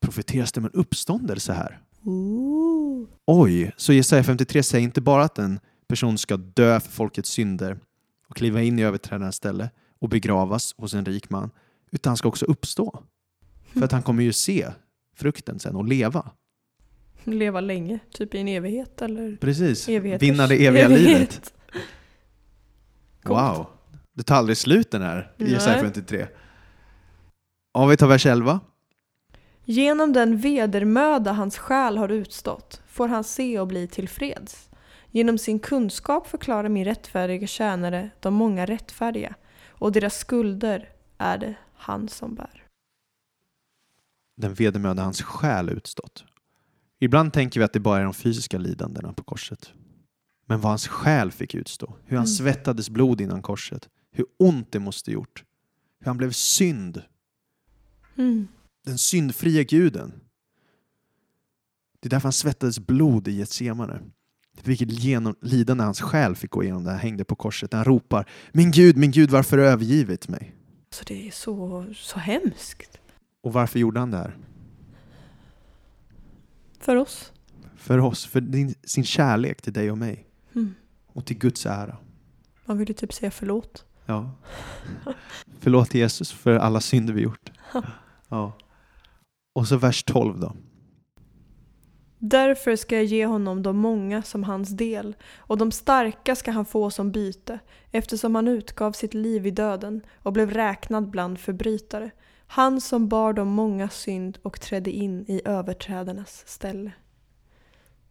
Profeteras det om en uppståndelse här? Ooh. Oj, så Jesaja 53 säger inte bara att en person ska dö för folkets synder och kliva in i överträdarens ställe och begravas hos en rik man, utan han ska också uppstå. För att han kommer ju se frukten sen och leva. Leva länge, typ i en evighet eller Precis. Vinna det eviga evighet. livet. Wow. Det tar aldrig slut den här i Jesaja Nej. 53. Om vi tar vers 11. Genom den vedermöda hans själ har utstått får han se och bli tillfreds. Genom sin kunskap förklarar min rättfärdiga tjänare de många rättfärdiga och deras skulder är det han som bär. Den vedermöda hans själ utstått. Ibland tänker vi att det bara är de fysiska lidandena på korset. Men vad hans själ fick utstå. Hur han Mm. svettades blod innan korset. Hur ont det måste gjort. Hur han blev synd. Mm. Den syndfria guden. Det är därför han svettades blod i Getsemane. Vilket genom, lidande hans själ fick gå igenom när han hängde på korset. Han ropar Min Gud, min Gud, varför har du övergivit mig? Så det är så, så hemskt. Och varför gjorde han det här? För oss. För oss, för din, sin kärlek till dig och mig. Mm. Och till Guds ära. Man vill ju typ säga förlåt. Ja. Förlåt Jesus för alla synder vi gjort. Ja. Och så vers 12 då. Därför ska jag ge honom de många som hans del, och de starka ska han få som byte, eftersom han utgav sitt liv i döden och blev räknad bland förbrytare. Han som bar de många synd och trädde in i överträdarnas ställe.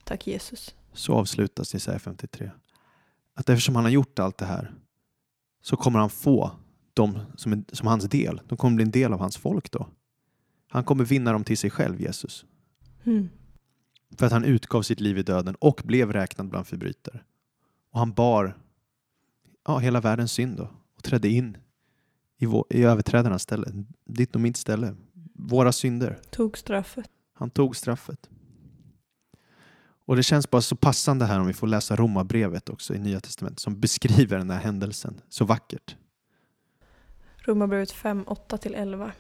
Tack Jesus. Så avslutas Jesaja 53. Att eftersom han har gjort allt det här så kommer han få dem som, en, som hans del. De kommer bli en del av hans folk då. Han kommer vinna dem till sig själv, Jesus. Mm. För att han utgav sitt liv i döden och blev räknad bland förbrytare. Och han bar ja, hela världens synd då och trädde in i, vår, i överträdarnas ställe. Ditt och mitt ställe. Våra synder. Tog straffet. Han tog straffet. Och det känns bara så passande här om vi får läsa Romarbrevet också i Nya Testamentet som beskriver den här händelsen så vackert. Romarbrevet 5, 8-11.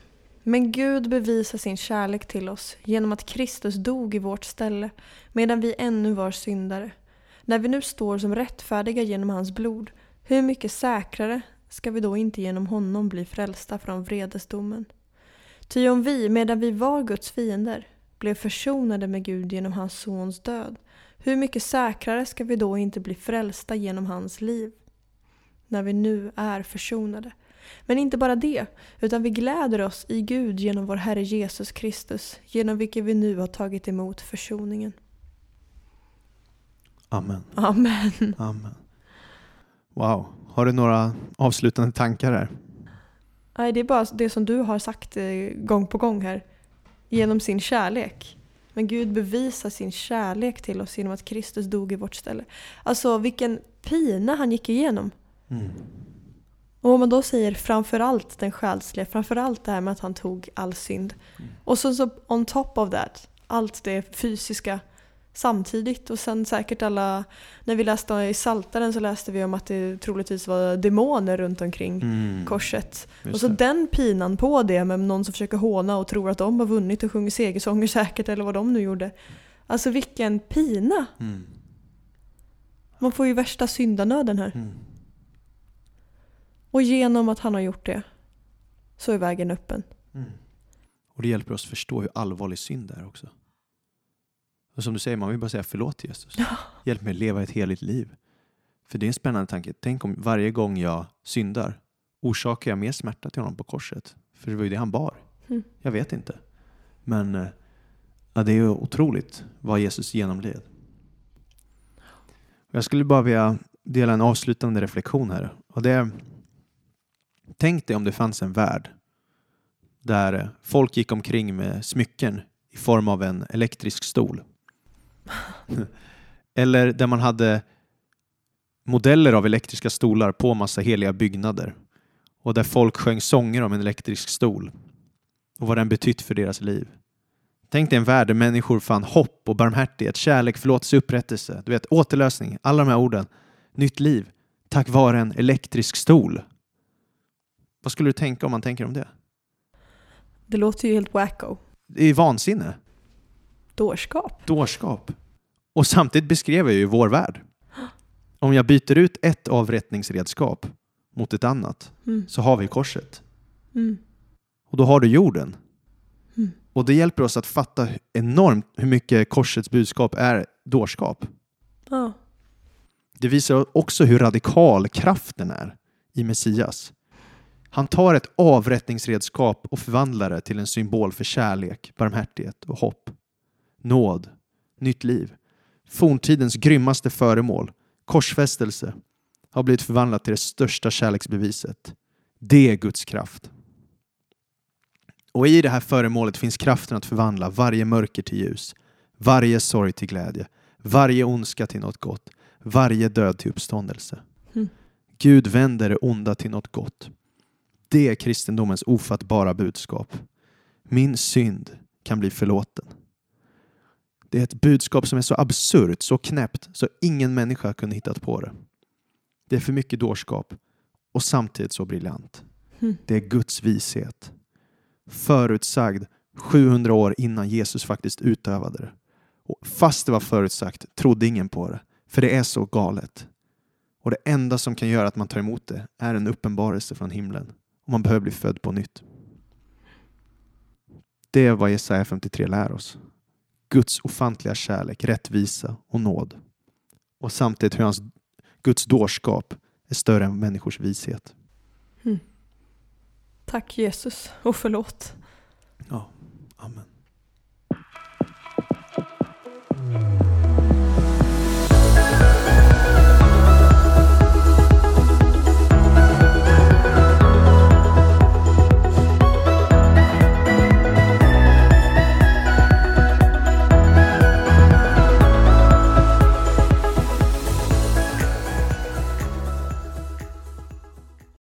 Men Gud bevisar sin kärlek till oss genom att Kristus dog i vårt ställe medan vi ännu var syndare. När vi nu står som rättfärdiga genom hans blod, hur mycket säkrare ska vi då inte genom honom bli frälsta från vredesdomen? Ty om vi, medan vi var Guds fiender, blev försonade med Gud genom hans sons död, hur mycket säkrare ska vi då inte bli frälsta genom hans liv? När vi nu är försonade. Men inte bara det, utan vi gläder oss i Gud genom vår Herre Jesus Kristus, genom vilken vi nu har tagit emot försoningen. Amen. Amen. Amen. Wow. Har du några avslutande tankar här? Nej, det är bara det som du har sagt eh, gång på gång här. Genom sin kärlek. Men Gud bevisar sin kärlek till oss genom att Kristus dog i vårt ställe. Alltså vilken pina han gick igenom. Mm. Och om man då säger framförallt den själsliga, framförallt det här med att han tog all synd. Och så, så on top of that, allt det fysiska samtidigt. Och sen säkert alla, när vi läste i Saltaren så läste vi om att det troligtvis var demoner runt omkring Mm. korset. Just och så det. den pinan på det med någon som försöker håna och tror att de har vunnit och sjunger segersånger säkert eller vad de nu gjorde. Alltså vilken pina! Mm. Man får ju värsta syndanöden här. Mm. Och genom att han har gjort det så är vägen öppen. Och det hjälper oss förstå hur allvarlig synd är också. Och som du säger, man vill bara säga förlåt Jesus. Hjälp mig att leva ett heligt liv. För det är en spännande tanke. Tänk om varje gång jag syndar orsakar jag mer smärta till honom på korset. För det var ju det han bar. Mm. Jag vet inte. Men eh, ja, det är ju otroligt vad Jesus genomled. Jag skulle bara vilja dela en avslutande reflektion här. Och det är, tänk dig om det fanns en värld där folk gick omkring med smycken i form av en elektrisk stol. Eller där man hade modeller av elektriska stolar på massa heliga byggnader och där folk sjöng sånger om en elektrisk stol och vad den betytt för deras liv. Tänk dig en värld där människor fann hopp och barmhärtighet, kärlek, förlåtelse, upprättelse, du vet återlösning, alla de här orden, nytt liv, tack vare en elektrisk stol. Vad skulle du tänka om man tänker om det? Det låter ju helt wacko. Det är vansinne. Dårskap. dårskap. Och samtidigt beskrev jag ju vår värld. Om jag byter ut ett avrättningsredskap mot ett annat Mm. så har vi korset. Mm. Och då har du jorden. Mm. Och det hjälper oss att fatta enormt hur mycket korsets budskap är dårskap. Ja. Det visar också hur radikal kraften är i Messias. Han tar ett avrättningsredskap och förvandlar det till en symbol för kärlek, barmhärtighet och hopp. Nåd, nytt liv. Forntidens grymmaste föremål, korsfästelse, har blivit förvandlat till det största kärleksbeviset. Det är Guds kraft. Och i det här föremålet finns kraften att förvandla varje mörker till ljus, varje sorg till glädje, varje ondska till något gott, varje död till uppståndelse. Mm. Gud vänder det onda till något gott. Det är kristendomens ofattbara budskap. Min synd kan bli förlåten. Det är ett budskap som är så absurt, så knäppt, så ingen människa kunde hittat på det. Det är för mycket dårskap och samtidigt så briljant. Mm. Det är Guds vishet. Förutsagd 700 år innan Jesus faktiskt utövade det. Och fast det var förutsagt trodde ingen på det. För det är så galet. Och det enda som kan göra att man tar emot det är en uppenbarelse från himlen. Och man behöver bli född på nytt. Det är vad Jesaja 53 lär oss. Guds ofantliga kärlek, rättvisa och nåd. Och samtidigt hur hans Guds dårskap är större än människors vishet. Mm. Tack Jesus och förlåt. Ja, amen.